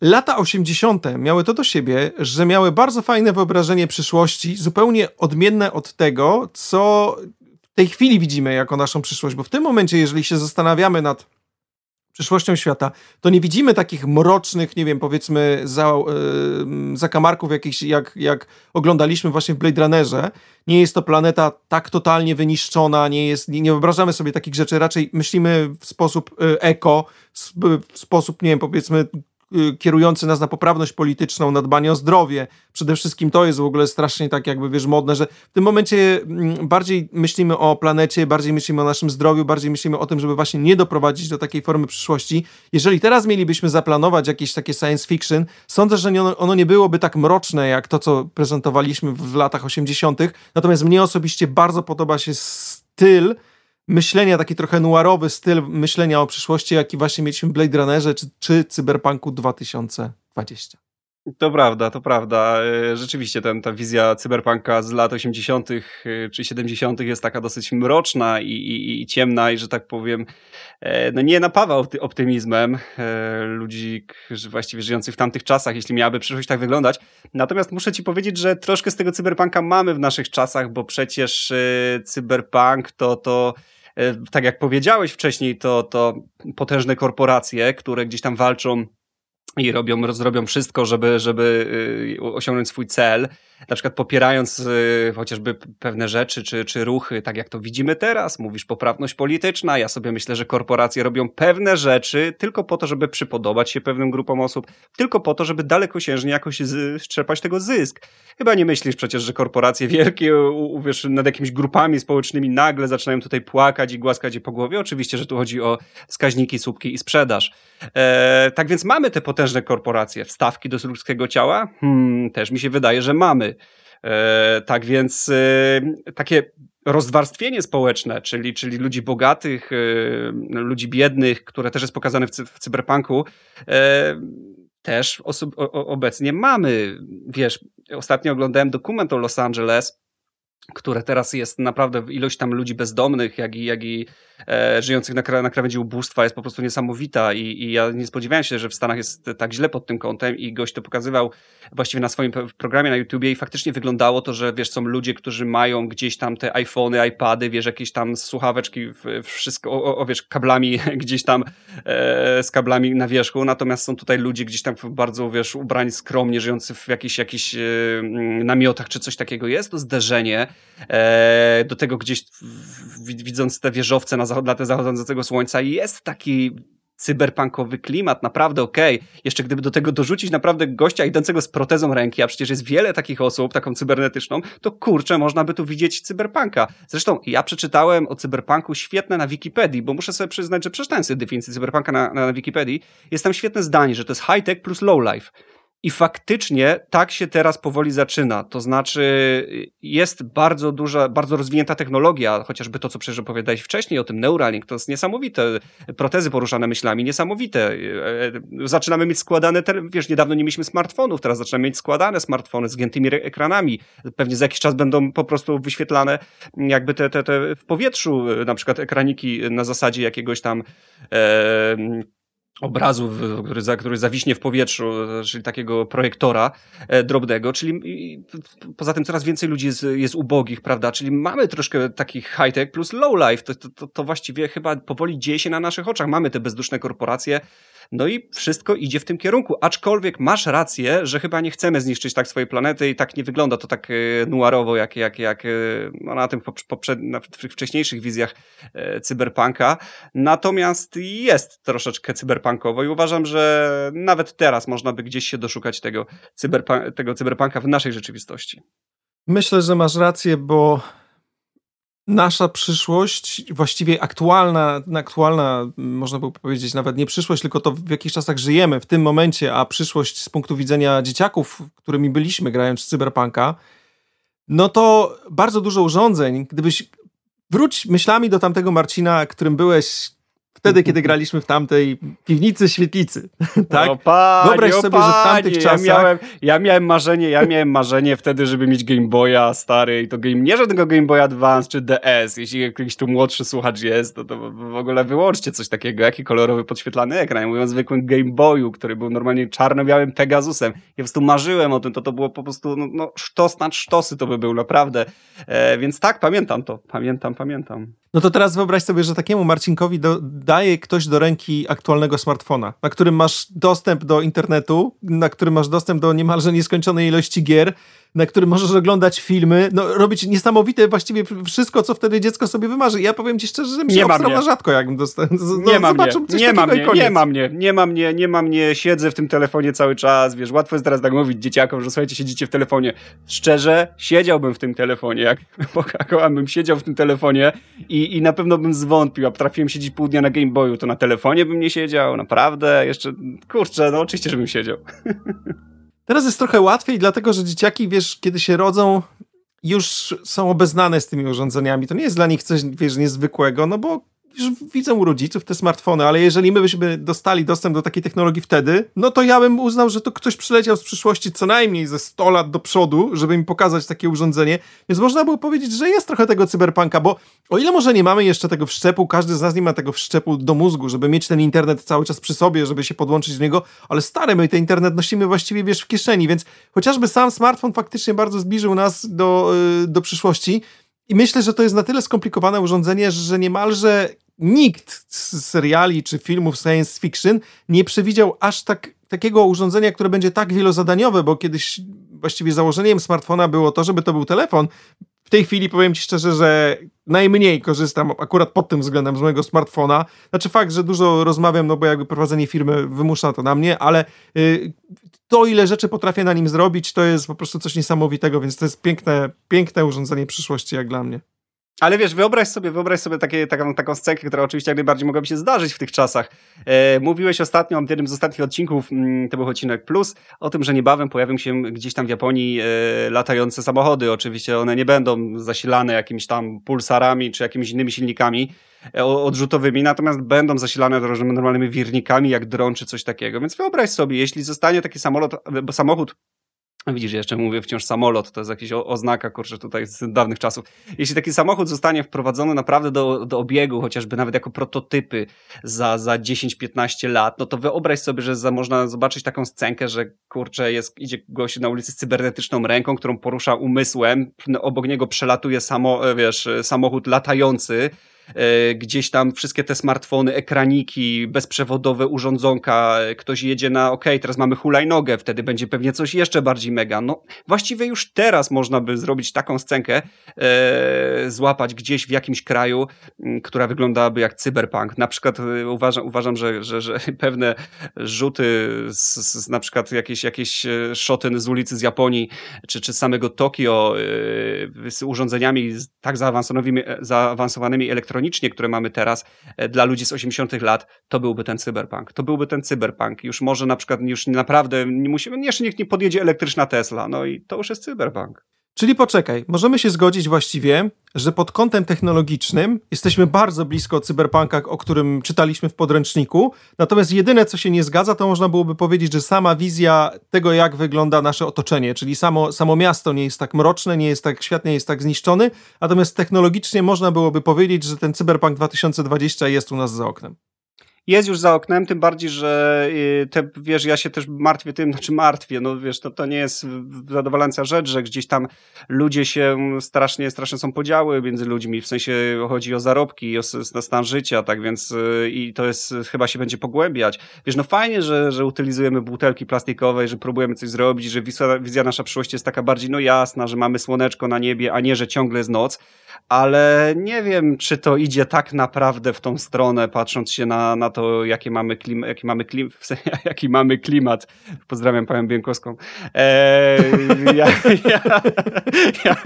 lata 80. miały to do siebie, że miały bardzo fajne wyobrażenie przyszłości, zupełnie odmienne od tego, co w tej chwili widzimy jako naszą przyszłość, bo w tym momencie, jeżeli się zastanawiamy nad przyszłością świata, to nie widzimy takich mrocznych, nie wiem, powiedzmy, za, yy, zakamarków jakichś, jak, jak oglądaliśmy właśnie w Blade Runnerze. Nie jest to planeta tak totalnie wyniszczona, nie, jest, nie, nie wyobrażamy sobie takich rzeczy, raczej myślimy w sposób yy, eko, w sposób, nie wiem, powiedzmy kierujący nas na poprawność polityczną, na dbanie o zdrowie. Przede wszystkim to jest w ogóle strasznie tak jakby, wiesz, modne, że w tym momencie mm, bardziej myślimy o planecie, bardziej myślimy o naszym zdrowiu, bardziej myślimy o tym, żeby właśnie nie doprowadzić do takiej formy przyszłości. Jeżeli teraz mielibyśmy zaplanować jakieś takie science fiction, sądzę, że ono, ono nie byłoby tak mroczne, jak to, co prezentowaliśmy w latach 80., natomiast mnie osobiście bardzo podoba się styl, myślenia, taki trochę noirowy styl myślenia o przyszłości, jaki właśnie mieliśmy w Blade Runnerze czy, czy Cyberpunku 2020. To prawda, to prawda. E, rzeczywiście ten, ta wizja cyberpunka z lat 80. E, czy 70. jest taka dosyć mroczna i, i, i ciemna i że tak powiem, e, no nie napawa optymizmem ludzi właściwie żyjących w tamtych czasach, jeśli miałaby przyszłość tak wyglądać. Natomiast muszę ci powiedzieć, że troszkę z tego cyberpunka mamy w naszych czasach, bo przecież cyberpunk to to tak jak powiedziałeś wcześniej, to, to potężne korporacje, które gdzieś tam walczą i robią, zrobią wszystko, żeby, żeby y, osiągnąć swój cel, na przykład popierając y, chociażby pewne rzeczy czy, czy ruchy, tak jak to widzimy teraz, mówisz poprawność polityczna, ja sobie myślę, że korporacje robią pewne rzeczy tylko po to, żeby przypodobać się pewnym grupom osób, tylko po to, żeby dalekosiężnie jakoś strzepać tego zysk. Chyba nie myślisz przecież, że korporacje wielkie, uwierz, nad jakimiś grupami społecznymi nagle zaczynają tutaj płakać i głaskać je po głowie. Oczywiście, że tu chodzi o wskaźniki, słupki i sprzedaż. E, tak więc mamy te korporacje. Wstawki do ludzkiego ciała? Hmm, też mi się wydaje, że mamy. E, tak więc e, takie rozwarstwienie społeczne, czyli, czyli ludzi bogatych, e, ludzi biednych, które też jest pokazane w, cy w cyberpunku, e, też osób, o, obecnie mamy. Wiesz, ostatnio oglądałem dokument o Los Angeles które teraz jest naprawdę ilość tam ludzi bezdomnych, jak i, jak i e, żyjących na, na krawędzi ubóstwa jest po prostu niesamowita I, i ja nie spodziewałem się, że w Stanach jest tak źle pod tym kątem i gość to pokazywał właściwie na swoim programie na YouTubie i faktycznie wyglądało to, że wiesz, są ludzie, którzy mają gdzieś tam te iPhony, iPady, wiesz, jakieś tam słuchaweczki, wszystko, o, o wiesz, kablami gdzieś tam e, z kablami na wierzchu, natomiast są tutaj ludzie gdzieś tam bardzo, wiesz, ubrani skromnie, żyjący w jakichś, jakichś e, namiotach czy coś takiego. Jest to zderzenie e, do tego gdzieś widząc te wieżowce na, na te zachodzącego słońca jest taki cyberpunkowy klimat, naprawdę okej. Okay. Jeszcze gdyby do tego dorzucić naprawdę gościa idącego z protezą ręki, a przecież jest wiele takich osób, taką cybernetyczną, to kurczę, można by tu widzieć cyberpunka. Zresztą ja przeczytałem o cyberpunku świetne na Wikipedii, bo muszę sobie przyznać, że przeczytałem sobie definicję cyberpunka na, na Wikipedii. Jest tam świetne zdanie, że to jest high-tech plus low-life. I faktycznie tak się teraz powoli zaczyna. To znaczy, jest bardzo duża, bardzo rozwinięta technologia, chociażby to, co przecież opowiadałeś wcześniej o tym Neuralink, to jest niesamowite. Protezy poruszane myślami, niesamowite. E, e, zaczynamy mieć składane, wiesz, niedawno nie mieliśmy smartfonów, teraz zaczynamy mieć składane smartfony z giętymi ekranami. Pewnie za jakiś czas będą po prostu wyświetlane jakby te, te, te w powietrzu, na przykład ekraniki na zasadzie jakiegoś tam e, obrazu, który, za, który zawiśnie w powietrzu, czyli takiego projektora e, drobnego, czyli poza tym coraz więcej ludzi jest, jest ubogich, prawda, czyli mamy troszkę takich high-tech plus low-life, to, to, to właściwie chyba powoli dzieje się na naszych oczach, mamy te bezduszne korporacje, no i wszystko idzie w tym kierunku. Aczkolwiek masz rację, że chyba nie chcemy zniszczyć tak swojej planety i tak nie wygląda to tak e, nuarowo, jak, jak, jak e, no, na tym poprzed, na wcześniejszych wizjach e, cyberpunka. Natomiast jest troszeczkę cyberpunkowo i uważam, że nawet teraz można by gdzieś się doszukać tego, cyberpunk, tego cyberpunka w naszej rzeczywistości. Myślę, że masz rację, bo nasza przyszłość, właściwie aktualna, aktualna, można by powiedzieć nawet nie przyszłość, tylko to w jakich czasach żyjemy w tym momencie, a przyszłość z punktu widzenia dzieciaków, którymi byliśmy grając w Cyberpunka, no to bardzo dużo urządzeń, gdybyś wróć myślami do tamtego Marcina, którym byłeś wtedy, kiedy graliśmy w tamtej piwnicy świetlicy. tak? O panie, Wyobraź sobie, panie, że w tamtych czasach... Ja miałem, ja miałem marzenie, ja miałem marzenie wtedy, żeby mieć Game Boya stary i to game, nie żadnego Game Boya Advance czy DS. Jeśli jakiś tu młodszy słuchacz jest, to, to w ogóle wyłączcie coś takiego. Jaki kolorowy podświetlany ekran. Ja mówię o zwykłym Game Boyu, który był normalnie czarno-białym Pegasusem. Ja po prostu marzyłem o tym, to to było po prostu no, no sztos na sztosy to by był naprawdę. E, więc tak, pamiętam to. Pamiętam, pamiętam. No to teraz wyobraź sobie, że takiemu Marcinkowi do, daje ktoś do ręki aktualnego smartfona, na którym masz dostęp do internetu, na którym masz dostęp do niemalże nieskończonej ilości gier, na którym możesz oglądać filmy, no robić niesamowite właściwie wszystko, co wtedy dziecko sobie wymarzy. Ja powiem ci szczerze, że mi się nie rzadko, jakbym dostał. No, nie ma mnie, nie ma mnie, nie ma mnie, nie ma mnie, nie ma mnie, siedzę w tym telefonie cały czas, wiesz, łatwo jest teraz tak mówić dzieciakom, że słuchajcie, siedzicie w telefonie. Szczerze, siedziałbym w tym telefonie, jak bym siedział w tym telefonie i, i na pewno bym zwątpił, a trafiłem siedzieć pół dnia na Game Boyu, to na telefonie bym nie siedział, naprawdę, jeszcze, kurczę, no oczywiście, żebym siedział. Teraz jest trochę łatwiej, dlatego że dzieciaki, wiesz, kiedy się rodzą, już są obeznane z tymi urządzeniami. To nie jest dla nich coś, wiesz, niezwykłego, no bo już widzę u rodziców te smartfony, ale jeżeli my byśmy dostali dostęp do takiej technologii wtedy, no to ja bym uznał, że to ktoś przyleciał z przyszłości co najmniej ze 100 lat do przodu, żeby mi pokazać takie urządzenie. Więc można było powiedzieć, że jest trochę tego cyberpunka, bo o ile może nie mamy jeszcze tego wszczepu, każdy z nas nie ma tego wszczepu do mózgu, żeby mieć ten internet cały czas przy sobie, żeby się podłączyć do niego, ale stary, my ten internet nosimy właściwie, wiesz, w kieszeni, więc chociażby sam smartfon faktycznie bardzo zbliżył nas do, yy, do przyszłości, i myślę, że to jest na tyle skomplikowane urządzenie, że niemalże nikt z seriali czy filmów science fiction nie przewidział aż tak, takiego urządzenia, które będzie tak wielozadaniowe, bo kiedyś właściwie założeniem smartfona było to, żeby to był telefon. W tej chwili powiem ci szczerze, że najmniej korzystam akurat pod tym względem z mojego smartfona. Znaczy fakt, że dużo rozmawiam, no bo jakby prowadzenie firmy wymusza to na mnie, ale y, to ile rzeczy potrafię na nim zrobić, to jest po prostu coś niesamowitego, więc to jest piękne, piękne urządzenie przyszłości jak dla mnie. Ale wiesz, wyobraź sobie, wyobraź sobie takie, taką, taką scenkę, która oczywiście jak najbardziej mogłaby się zdarzyć w tych czasach. E, mówiłeś ostatnio, w jednym z ostatnich odcinków, mm, to był odcinek Plus, o tym, że niebawem pojawią się gdzieś tam w Japonii e, latające samochody. Oczywiście one nie będą zasilane jakimiś tam pulsarami czy jakimiś innymi silnikami e, odrzutowymi, natomiast będą zasilane normalnymi wirnikami, jak dron czy coś takiego. Więc wyobraź sobie, jeśli zostanie taki samolot, samochód Widzisz, jeszcze mówię wciąż samolot, to jest jakaś oznaka, kurczę, tutaj z dawnych czasów. Jeśli taki samochód zostanie wprowadzony naprawdę do, do obiegu, chociażby nawet jako prototypy za, za 10-15 lat, no to wyobraź sobie, że za, można zobaczyć taką scenkę, że kurczę, jest, idzie gość na ulicy z cybernetyczną ręką, którą porusza umysłem, obok niego przelatuje samo, wiesz, samochód latający, gdzieś tam wszystkie te smartfony, ekraniki, bezprzewodowe urządzonka, e, ktoś jedzie na, ok, teraz mamy hulajnogę, wtedy będzie pewnie coś jeszcze bardziej mega. No, właściwie już teraz można by zrobić taką scenkę, e, złapać gdzieś w jakimś kraju, która wyglądałaby jak cyberpunk. Na przykład e, uważam, uważam że, że, że pewne rzuty z, z na przykład jakieś, jakieś szoty z ulicy z Japonii, czy, czy samego Tokio e, z urządzeniami tak zaawansowanymi, zaawansowanymi elektronicznymi, elektronicznie, które mamy teraz e, dla ludzi z 80 lat, to byłby ten cyberpunk. To byłby ten cyberpunk. Już może na przykład już naprawdę nie musimy, jeszcze niech nie podjedzie elektryczna Tesla, no i to już jest cyberpunk. Czyli poczekaj, możemy się zgodzić właściwie, że pod kątem technologicznym jesteśmy bardzo blisko cyberpunka, o którym czytaliśmy w podręczniku. Natomiast jedyne, co się nie zgadza, to można byłoby powiedzieć, że sama wizja tego, jak wygląda nasze otoczenie, czyli samo, samo miasto nie jest tak mroczne, nie jest tak, świat nie jest tak zniszczony. Natomiast technologicznie można byłoby powiedzieć, że ten cyberpunk 2020 jest u nas za oknem jest już za oknem, tym bardziej, że y, te, wiesz, ja się też martwię tym, znaczy martwię, no wiesz, to, to nie jest zadowalająca rzecz, że gdzieś tam ludzie się strasznie, strasznie są podziały między ludźmi, w sensie chodzi o zarobki, o stan życia, tak więc y, i to jest, chyba się będzie pogłębiać. Wiesz, no fajnie, że, że utylizujemy butelki plastikowe, że próbujemy coś zrobić, że wizja, wizja nasza przyszłości jest taka bardziej, no jasna, że mamy słoneczko na niebie, a nie, że ciągle jest noc, ale nie wiem, czy to idzie tak naprawdę w tą stronę, patrząc się na, na to, jakie mamy klim, jaki, mamy klim, jaki mamy klimat. Pozdrawiam panią Bienkowską. Eee, ja, ja, ja,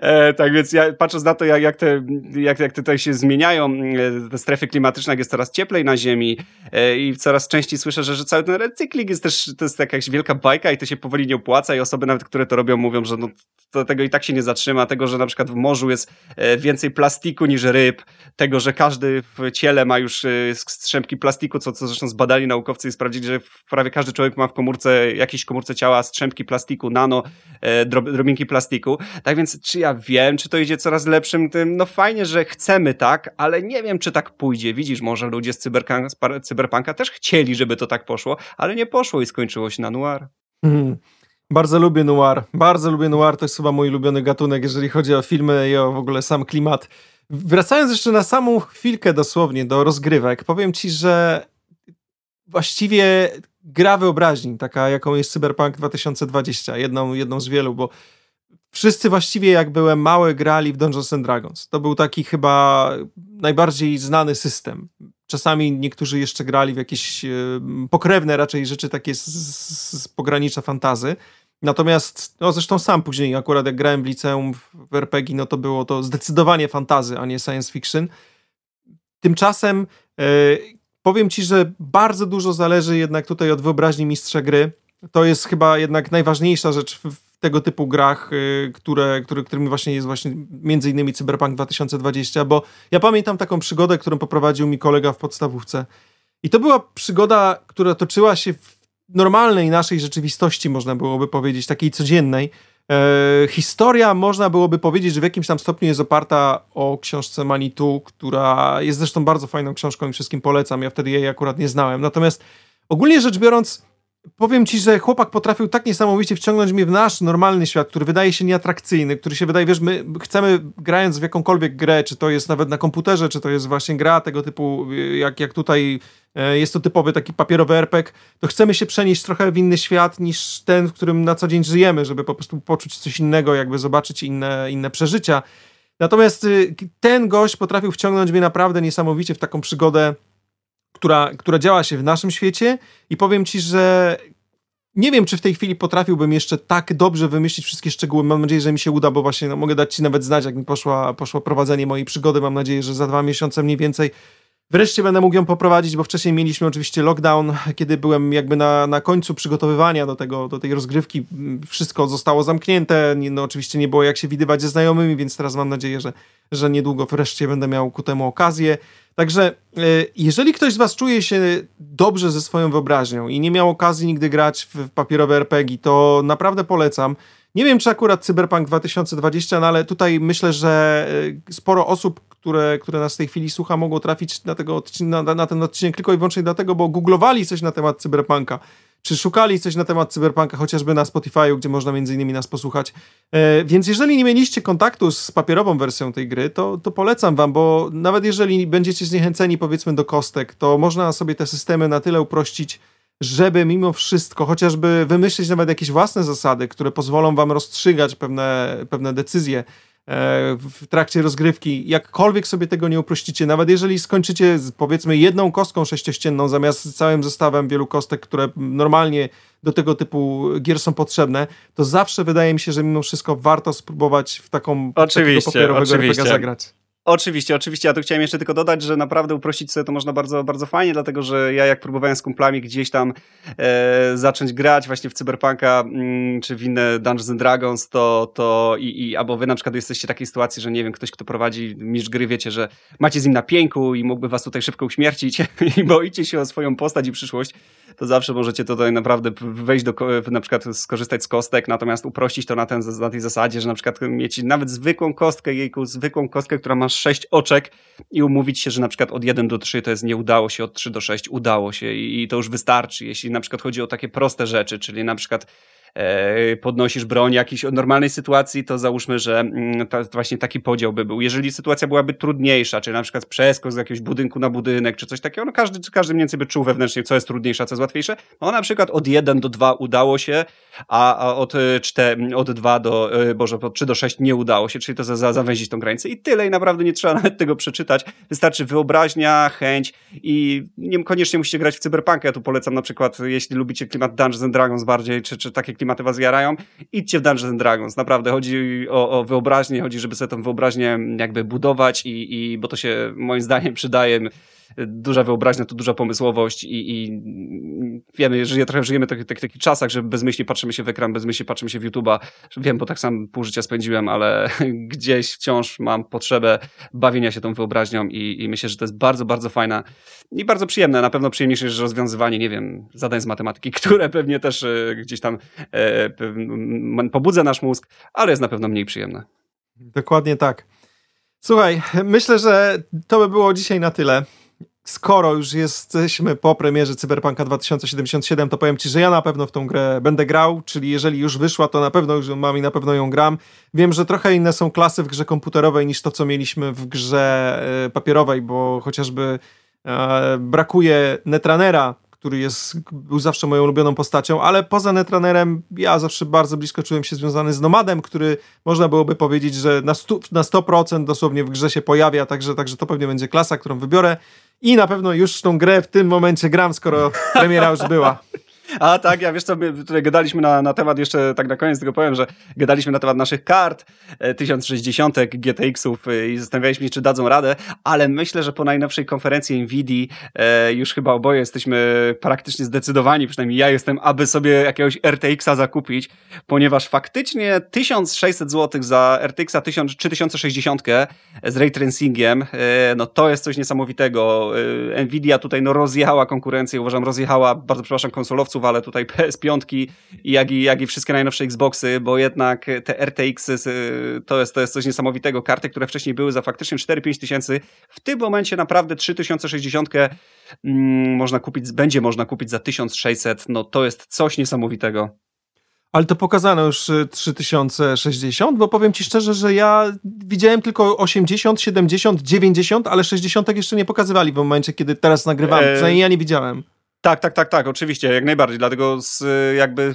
e, tak więc ja, patrząc na to, jak, jak, te, jak, jak tutaj się zmieniają, e, te strefy klimatyczne, jak jest coraz cieplej na Ziemi e, i coraz częściej słyszę, że, że cały ten recykling jest też to jest jakaś wielka bajka i to się powoli nie opłaca i osoby nawet, które to robią, mówią, że no, to tego i tak się nie zatrzyma, tego, że na przykład w morzu jest e, więcej plastiku niż ryb, tego, że każdy w ciele ma już e, strzępki plastiku, co, co zresztą zbadali naukowcy i sprawdzili, że prawie każdy człowiek ma w komórce, jakiejś komórce ciała strzępki plastiku, nano, e, drobinki plastiku. Tak więc, czy ja wiem, czy to idzie coraz lepszym tym? No fajnie, że chcemy tak, ale nie wiem, czy tak pójdzie. Widzisz, może ludzie z, z cyberpunka też chcieli, żeby to tak poszło, ale nie poszło i skończyło się na noir. Hmm. Bardzo lubię noir. Bardzo lubię noir. To jest chyba mój ulubiony gatunek, jeżeli chodzi o filmy i o w ogóle sam klimat. Wracając jeszcze na samą chwilkę dosłownie do rozgrywek, powiem ci, że właściwie gra wyobraźni, taka jaką jest Cyberpunk 2020, jedną, jedną z wielu, bo wszyscy właściwie jak byłem mały grali w Dungeons and Dragons. To był taki chyba najbardziej znany system. Czasami niektórzy jeszcze grali w jakieś e, pokrewne raczej rzeczy takie z, z pogranicza fantazy. Natomiast, no zresztą sam później, akurat jak grałem w liceum w RPG, no to było to zdecydowanie fantazy, a nie science fiction. Tymczasem e, powiem ci, że bardzo dużo zależy jednak tutaj od wyobraźni mistrza gry. To jest chyba jednak najważniejsza rzecz w tego typu grach, y, które, które, którymi właśnie jest właśnie między innymi Cyberpunk 2020, bo ja pamiętam taką przygodę, którą poprowadził mi kolega w podstawówce. I to była przygoda, która toczyła się w normalnej naszej rzeczywistości, można byłoby powiedzieć, takiej codziennej. E, historia, można byłoby powiedzieć, że w jakimś tam stopniu jest oparta o książce Manitu, która jest zresztą bardzo fajną książką i wszystkim polecam. Ja wtedy jej akurat nie znałem. Natomiast ogólnie rzecz biorąc, powiem ci, że chłopak potrafił tak niesamowicie wciągnąć mnie w nasz normalny świat, który wydaje się nieatrakcyjny, który się wydaje, wiesz, my chcemy grając w jakąkolwiek grę, czy to jest nawet na komputerze, czy to jest właśnie gra tego typu, jak, jak tutaj e, jest to typowy taki papierowy RPG, to chcemy się przenieść trochę w inny świat niż ten, w którym na co dzień żyjemy, żeby po prostu poczuć coś innego, jakby zobaczyć inne, inne przeżycia. Natomiast y, ten gość potrafił wciągnąć mnie naprawdę niesamowicie w taką przygodę która, która działa się w naszym świecie i powiem ci, że nie wiem, czy w tej chwili potrafiłbym jeszcze tak dobrze wymyślić wszystkie szczegóły. Mam nadzieję, że mi się uda, bo właśnie no, mogę dać ci nawet znać, jak mi poszła, poszło prowadzenie mojej przygody. Mam nadzieję, że za dwa miesiące mniej więcej Wreszcie będę mógł ją poprowadzić, bo wcześniej mieliśmy oczywiście lockdown, kiedy byłem jakby na, na końcu przygotowywania do, tego, do tej rozgrywki. Wszystko zostało zamknięte, no oczywiście nie było jak się widywać ze znajomymi, więc teraz mam nadzieję, że, że niedługo wreszcie będę miał ku temu okazję. Także e, jeżeli ktoś z was czuje się dobrze ze swoją wyobraźnią i nie miał okazji nigdy grać w papierowe RPG, to naprawdę polecam. Nie wiem, czy akurat Cyberpunk 2020, no ale tutaj myślę, że e, sporo osób, które, które nas w tej chwili słucha, mogą trafić na, tego, na, na ten odcinek tylko i wyłącznie dlatego, bo googlowali coś na temat Cyberpunka czy szukali coś na temat cyberpunka, chociażby na Spotify'u, gdzie można między innymi nas posłuchać. E, więc jeżeli nie mieliście kontaktu z papierową wersją tej gry, to, to polecam wam, bo nawet jeżeli będziecie zniechęceni powiedzmy do kostek, to można sobie te systemy na tyle uprościć, żeby mimo wszystko chociażby wymyślić nawet jakieś własne zasady, które pozwolą wam rozstrzygać pewne, pewne decyzje, E, w trakcie rozgrywki, jakkolwiek sobie tego nie uprościcie, nawet jeżeli skończycie z powiedzmy jedną kostką sześciościenną zamiast całym zestawem wielu kostek, które normalnie do tego typu gier są potrzebne, to zawsze wydaje mi się, że mimo wszystko warto spróbować w taką oczywiście, papierowego oczywiście. Zagrać. Oczywiście, oczywiście. Ja tu chciałem jeszcze tylko dodać, że naprawdę uprościć sobie to można bardzo, bardzo fajnie, dlatego że ja jak próbowałem z kumplami gdzieś tam e, zacząć grać właśnie w Cyberpunka mm, czy w inne Dungeons and Dragons, to, to i, i albo wy na przykład jesteście w takiej sytuacji, że nie wiem, ktoś, kto prowadzi mistrz gry, wiecie, że macie z nim na pięku i mógłby was tutaj szybko uśmiercić i boicie się o swoją postać i przyszłość, to zawsze możecie tutaj naprawdę wejść do, na przykład skorzystać z kostek, natomiast uprościć to na, ten, na tej zasadzie, że na przykład mieć nawet zwykłą kostkę, jejku, zwykłą kostkę, która ma 6 oczek i umówić się, że na przykład od 1 do 3 to jest nie udało się, od 3 do 6 udało się i to już wystarczy. Jeśli na przykład chodzi o takie proste rzeczy, czyli na przykład podnosisz broń jakiejś normalnej sytuacji, to załóżmy, że mm, to właśnie taki podział by był. Jeżeli sytuacja byłaby trudniejsza, czy na przykład przeskok z jakiegoś budynku na budynek, czy coś takiego, no każdy, każdy mniej więcej by czuł wewnętrznie, co jest trudniejsze, co jest łatwiejsze. No na przykład od 1 do 2 udało się, a od, 4, od 2 do, e, boże, od 3 do 6 nie udało się, czyli to za, za, zawęzić tą granicę i tyle i naprawdę nie trzeba nawet tego przeczytać. Wystarczy wyobraźnia, chęć i niekoniecznie musicie grać w cyberpunkę. Ja tu polecam na przykład, jeśli lubicie klimat Dungeons and Dragons bardziej, czy, czy takie was jarają, idźcie w Dungeons Dragons. Naprawdę chodzi o, o wyobraźnię, chodzi, żeby sobie tą wyobraźnię jakby budować i, i bo to się moim zdaniem przydaje duża wyobraźnia, to duża pomysłowość i, i wiemy, że trochę żyjemy w takich, takich, takich czasach, że bezmyślnie patrzymy się w ekran, bezmyślnie patrzymy się w YouTube'a. Wiem, bo tak sam pół życia spędziłem, ale gdzieś wciąż mam potrzebę bawienia się tą wyobraźnią i, i myślę, że to jest bardzo, bardzo fajna i bardzo przyjemne. Na pewno przyjemniejsze niż rozwiązywanie, nie wiem, zadań z matematyki, które pewnie też e, gdzieś tam e, pobudza nasz mózg, ale jest na pewno mniej przyjemne. Dokładnie tak. Słuchaj, myślę, że to by było dzisiaj na tyle skoro już jesteśmy po premierze Cyberpunka 2077, to powiem ci, że ja na pewno w tą grę będę grał, czyli jeżeli już wyszła, to na pewno już mam i na pewno ją gram. Wiem, że trochę inne są klasy w grze komputerowej niż to, co mieliśmy w grze e, papierowej, bo chociażby e, brakuje Netranera, który jest, był zawsze moją ulubioną postacią, ale poza Netrunnerem ja zawsze bardzo blisko czułem się związany z Nomadem, który można byłoby powiedzieć, że na, stu, na 100% dosłownie w grze się pojawia, także, także to pewnie będzie klasa, którą wybiorę i na pewno już tą grę w tym momencie gram, skoro premiera już była. A tak, ja wiesz co, my tutaj gadaliśmy na, na temat, jeszcze tak na koniec tego powiem, że gadaliśmy na temat naszych kart e, 1060 GTX-ów e, i zastanawialiśmy się, czy dadzą radę, ale myślę, że po najnowszej konferencji NVIDII e, już chyba oboje jesteśmy praktycznie zdecydowani, przynajmniej ja jestem, aby sobie jakiegoś RTX-a zakupić, ponieważ faktycznie 1600 zł za RTX-a 3060 z ray tracingiem, e, no to jest coś niesamowitego. E, Nvidia tutaj no rozjechała konkurencję, uważam rozjechała, bardzo przepraszam konsolowców, ale tutaj PS5 jak i, jak i wszystkie najnowsze Xboxy, bo jednak te RTX to jest, to jest coś niesamowitego. Karty, które wcześniej były za faktycznie 4-5 tysięcy, w tym momencie naprawdę 3060 mm, można kupić, będzie można kupić za 1600, no to jest coś niesamowitego. Ale to pokazano już 3060, bo powiem ci szczerze, że ja widziałem tylko 80, 70, 90, ale 60 jeszcze nie pokazywali w momencie, kiedy teraz nagrywam. Eee, ja nie widziałem. Tak, tak, tak, tak, oczywiście, jak najbardziej. Dlatego z, jakby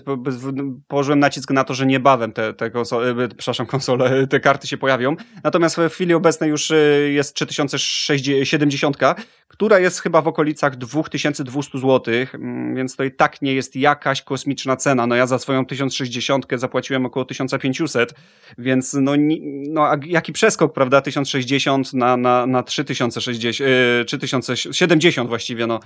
położyłem nacisk na to, że niebawem te, te konsole, e, przepraszam, konsole, te karty się pojawią. Natomiast w chwili obecnej już e, jest 3070, która jest chyba w okolicach 2200 zł, mm, więc to i tak nie jest jakaś kosmiczna cena. No ja za swoją 1060 zapłaciłem około 1500, więc no, no jaki przeskok, prawda? 1060 na, na, na 3060, 3070 właściwie, no,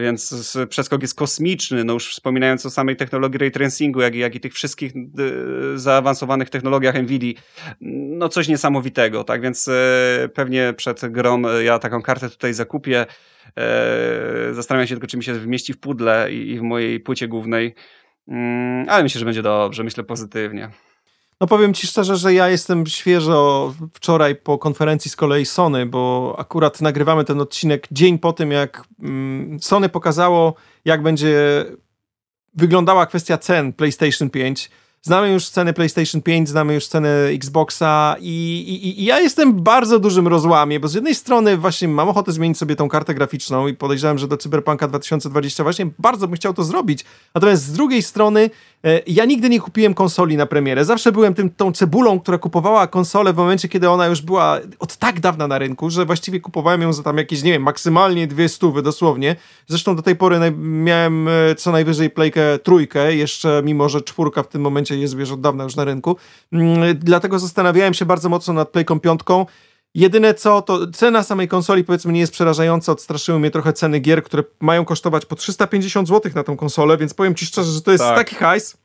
więc przeskok jest kosmiczny, no już wspominając o samej technologii ray tracingu, jak, jak i tych wszystkich y, zaawansowanych technologiach NVIDII, no coś niesamowitego, tak, więc e, pewnie przed grą ja taką kartę tutaj zakupię, e, zastanawiam się tylko, czy mi się wymieści w pudle i, i w mojej płycie głównej, mm, ale myślę, że będzie dobrze, myślę pozytywnie. No powiem ci szczerze, że ja jestem świeżo wczoraj po konferencji z kolei Sony, bo akurat nagrywamy ten odcinek dzień po tym, jak mm, Sony pokazało, jak będzie wyglądała kwestia cen PlayStation 5. Znamy już ceny PlayStation 5, znamy już ceny Xboxa i, i, i, ja jestem w bardzo dużym rozłamie, bo z jednej strony właśnie mam ochotę zmienić sobie tą kartę graficzną i podejrzewam, że do Cyberpunka 2020 właśnie bardzo bym chciał to zrobić. Natomiast z drugiej strony E, ja nigdy nie kupiłem konsoli na premierę. Zawsze byłem tym, tą cebulą, która kupowała konsolę w momencie, kiedy ona już była od tak dawna na rynku, że właściwie kupowałem ją za tam jakieś, nie wiem, maksymalnie dwie stówy dosłownie. Zresztą do tej pory miałem e, co najwyżej playkę trójkę, jeszcze mimo, że czwórka w tym momencie jest wiesz od dawna już na rynku. Mm, dlatego zastanawiałem się bardzo mocno nad playką piątką. Jedyne co, to cena samej konsoli powiedzmy nie jest przerażająca, odstraszyły mnie trochę ceny gier, które mają kosztować po 350 zł na tą konsolę, więc powiem ci szczerze, że to jest tak. taki hajs,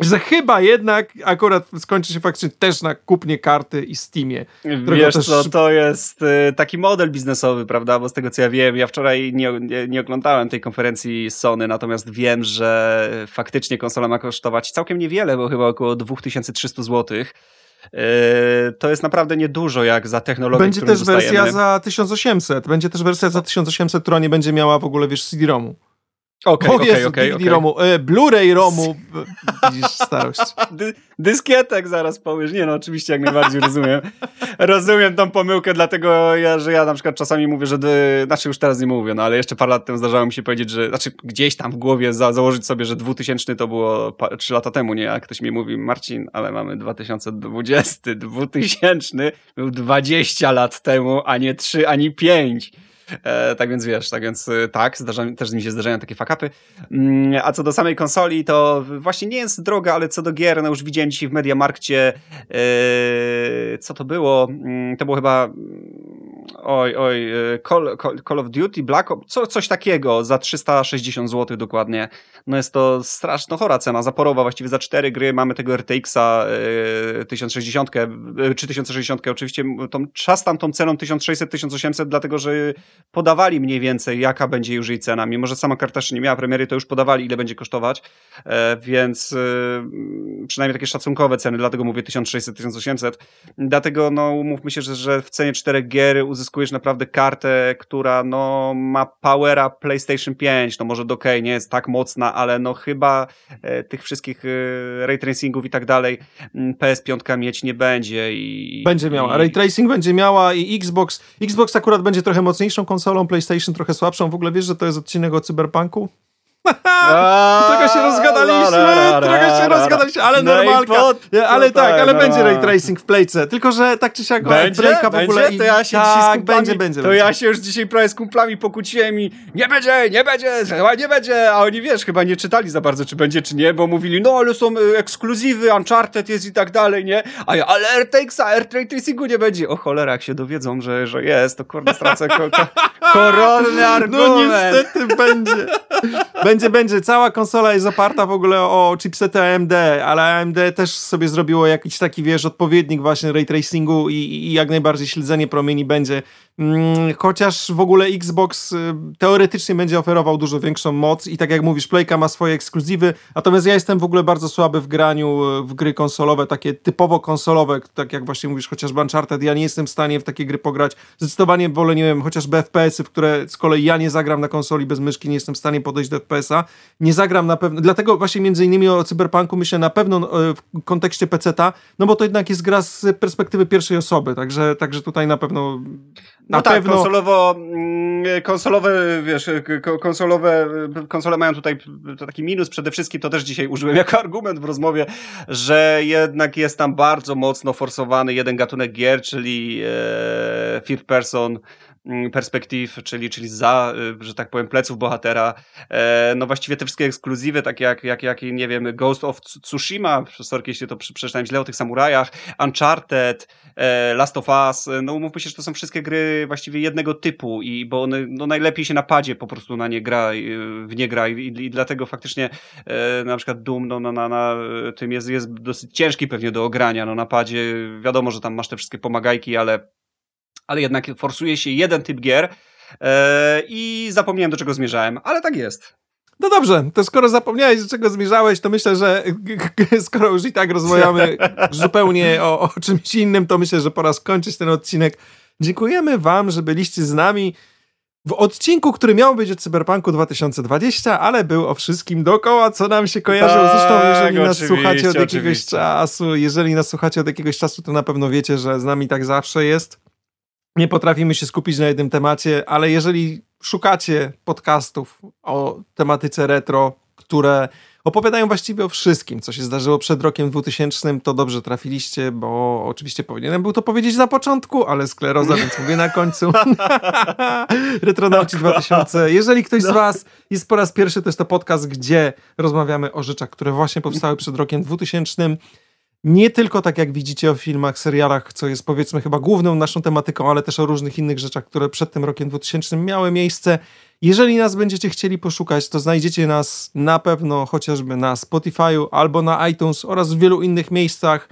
że chyba jednak akurat skończy się faktycznie też na kupnie karty i Steamie. Wiesz też... co, to jest y, taki model biznesowy, prawda, bo z tego co ja wiem, ja wczoraj nie, nie, nie oglądałem tej konferencji Sony, natomiast wiem, że faktycznie konsola ma kosztować całkiem niewiele, bo chyba około 2300 złotych. Yy, to jest naprawdę niedużo jak za technologię, Będzie też wersja za 1800. Będzie też wersja za 1800, która nie będzie miała w ogóle, wiesz, CD-ROMu. Okej, okej, okej. E, Blu-ray ROMu. Widzisz starość. Dy, dyskietek zaraz powiesz. Nie no, oczywiście jak najbardziej rozumiem. rozumiem tą pomyłkę, dlatego ja, że ja na przykład czasami mówię, że znaczy już teraz nie mówię, no ale jeszcze parę lat temu zdarzało mi się powiedzieć, że znaczy gdzieś tam w głowie za, założyć sobie, że 2000 to było 3 lata temu, nie? Jak ktoś mi mówi, Marcin, ale mamy 2020, 2000 był 20 lat temu, a nie 3, ani 5. E, tak więc wiesz, tak więc y, tak, zdarza, też mi się zdarzają takie fakapy. Mm, a co do samej konsoli, to właśnie nie jest droga, ale co do gier, no już widziałem dzisiaj w Mediamarkcie, e, co to było? Mm, to było chyba oj, oj, e, Call, Call of Duty, Black Ops, co, coś takiego za 360 zł dokładnie. No jest to straszno chora cena, zaporowa, właściwie za cztery gry. Mamy tego RTX-a e, 1060, e, czy 1060 oczywiście, tą, czas tam tą ceną 1600-1800, dlatego że podawali mniej więcej jaka będzie już jej cena, mimo że sama karta jeszcze nie miała premiery, to już podawali ile będzie kosztować, e, więc e, przynajmniej takie szacunkowe ceny, dlatego mówię 1600-1800, dlatego no umówmy się, że, że w cenie czterech gier uzyskujesz naprawdę kartę, która no ma powera PlayStation 5, no może do OK, nie jest tak mocna, ale no chyba e, tych wszystkich e, ray tracingów i tak dalej mm, PS5 mieć nie będzie i... Będzie miała, i... ray tracing będzie miała i Xbox, Xbox akurat będzie trochę mocniejszą konsolą, PlayStation trochę słabszą, w ogóle wiesz, że to jest odcinek o Cyberpunku? trochę się rozgadaliśmy, trochę się rozgadaliśmy, ale no normalka. ale tak, ale no. będzie ray tracing w playce. Tylko, że tak czy siak będzie? w ogóle. To ja się tak, kumplami, będzie, będzie. To ja się już dzisiaj prawie z kumplami pokłóciłem i nie będzie, nie będzie, chyba nie będzie. A oni wiesz, chyba nie czytali za bardzo, czy będzie, czy nie, bo mówili, no ale są y, ekskluzywy, Uncharted jest i tak dalej, nie? A ja, ale RTX-a, Air Tracingu nie będzie. O cholera, jak się dowiedzą, że, że jest, to kurde stracę ko ko koronny no argument. No niestety będzie. Będzie, będzie. Cała konsola jest oparta w ogóle o chipsety AMD, ale AMD też sobie zrobiło jakiś taki, wiesz, odpowiednik właśnie ray tracingu i, i jak najbardziej śledzenie promieni będzie. Mm, chociaż w ogóle Xbox y, teoretycznie będzie oferował dużo większą moc i tak jak mówisz, Playka ma swoje ekskluzywy, natomiast ja jestem w ogóle bardzo słaby w graniu y, w gry konsolowe, takie typowo konsolowe, tak jak właśnie mówisz, chociażby Uncharted, ja nie jestem w stanie w takie gry pograć. Zdecydowanie wolę, nie wiem, chociażby FPS-y, w które z kolei ja nie zagram na konsoli bez myszki, nie jestem w stanie podejść do FPS iOS-a. Nie zagram na pewno, dlatego właśnie między innymi o Cyberpunku myślę na pewno e, w kontekście PC-ta, no bo to jednak jest gra z perspektywy pierwszej osoby, także, także tutaj na pewno na no tak, pewno... konsolowo, mm, konsolowe, wiesz, konsolowe, konsole mają tutaj taki minus, przede wszystkim to też dzisiaj użyłem jako argument w rozmowie, że jednak jest tam bardzo mocno forsowany jeden gatunek gier, czyli e, third person, perspektyw, czyli, czyli za, y, że tak powiem, pleców bohatera. E, no właściwie te wszystkie ekskluzywy, takie jak, jak, jak nie wiem, Ghost of Tsushima, sorki, jeśli to przeczytałem źle o tych samurajach, Uncharted, e, Last of Us, no umówmy się, że to są wszystkie gry właściwie jednego typu i bo one, no najlepiej się na padzie po prostu na nie gra, w nie gra i, i dlatego faktycznie e, na przykład Doom no, no, na, na tym jest, jest dosyć ciężki pewnie do ogrania, no na padzie wiadomo, że tam masz te wszystkie pomagajki, ale ale jednak forsuje się jeden typ gier e, i zapomniałem do czego zmierzałem, ale tak jest. No dobrze, to skoro zapomniałeś, do czego zmierzałeś, to myślę, że skoro już i tak rozmawiamy zupełnie o, o czymś innym, to myślę, że pora skończyć ten odcinek. Dziękujemy Wam, że byliście z nami w odcinku, który miał być o Cyberpunku 2020, ale był o wszystkim dookoła, co nam się kojarzyło. Zresztą, tak, jeżeli nas słuchacie od jakiegoś oczywiście. czasu, jeżeli nas słuchacie od jakiegoś czasu, to na pewno wiecie, że z nami tak zawsze jest nie potrafimy się skupić na jednym temacie, ale jeżeli szukacie podcastów o tematyce retro, które opowiadają właściwie o wszystkim, co się zdarzyło przed rokiem 2000, to dobrze trafiliście, bo oczywiście powinienem był to powiedzieć na początku, ale skleroza, więc mówię na końcu. Retronauci 2000. Jeżeli ktoś z no. was jest po raz pierwszy, to jest to podcast, gdzie rozmawiamy o rzeczach, które właśnie powstały przed rokiem 2000 nie tylko tak jak widzicie o filmach, serialach, co jest powiedzmy chyba główną naszą tematyką, ale też o różnych innych rzeczach, które przed tym rokiem 2000 miały miejsce. Jeżeli nas będziecie chcieli poszukać, to znajdziecie nas na pewno chociażby na Spotify'u albo na iTunes oraz w wielu innych miejscach.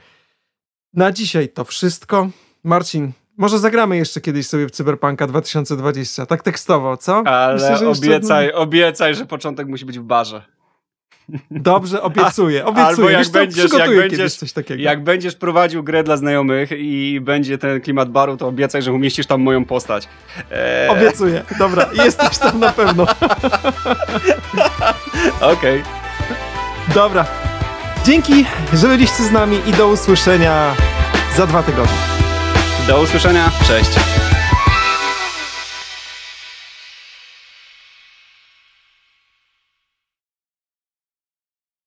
Na dzisiaj to wszystko. Marcin, może zagramy jeszcze kiedyś sobie w Cyberpunka 2020, tak tekstowo, co? Ale Myślę, obiecaj, jeszcze... obiecaj, że początek musi być w barze. Dobrze, obiecuję, obiecuję. Albo jak będziesz, jak będziesz, coś takiego. jak będziesz prowadził grę dla znajomych i będzie ten klimat baru, to obiecaj, że umieścisz tam moją postać. Eee... Obiecuję. Dobra, jesteś tam na pewno. Okej. Okay. Dobra. Dzięki, że byliście z nami i do usłyszenia za dwa tygodnie. Do usłyszenia. Cześć.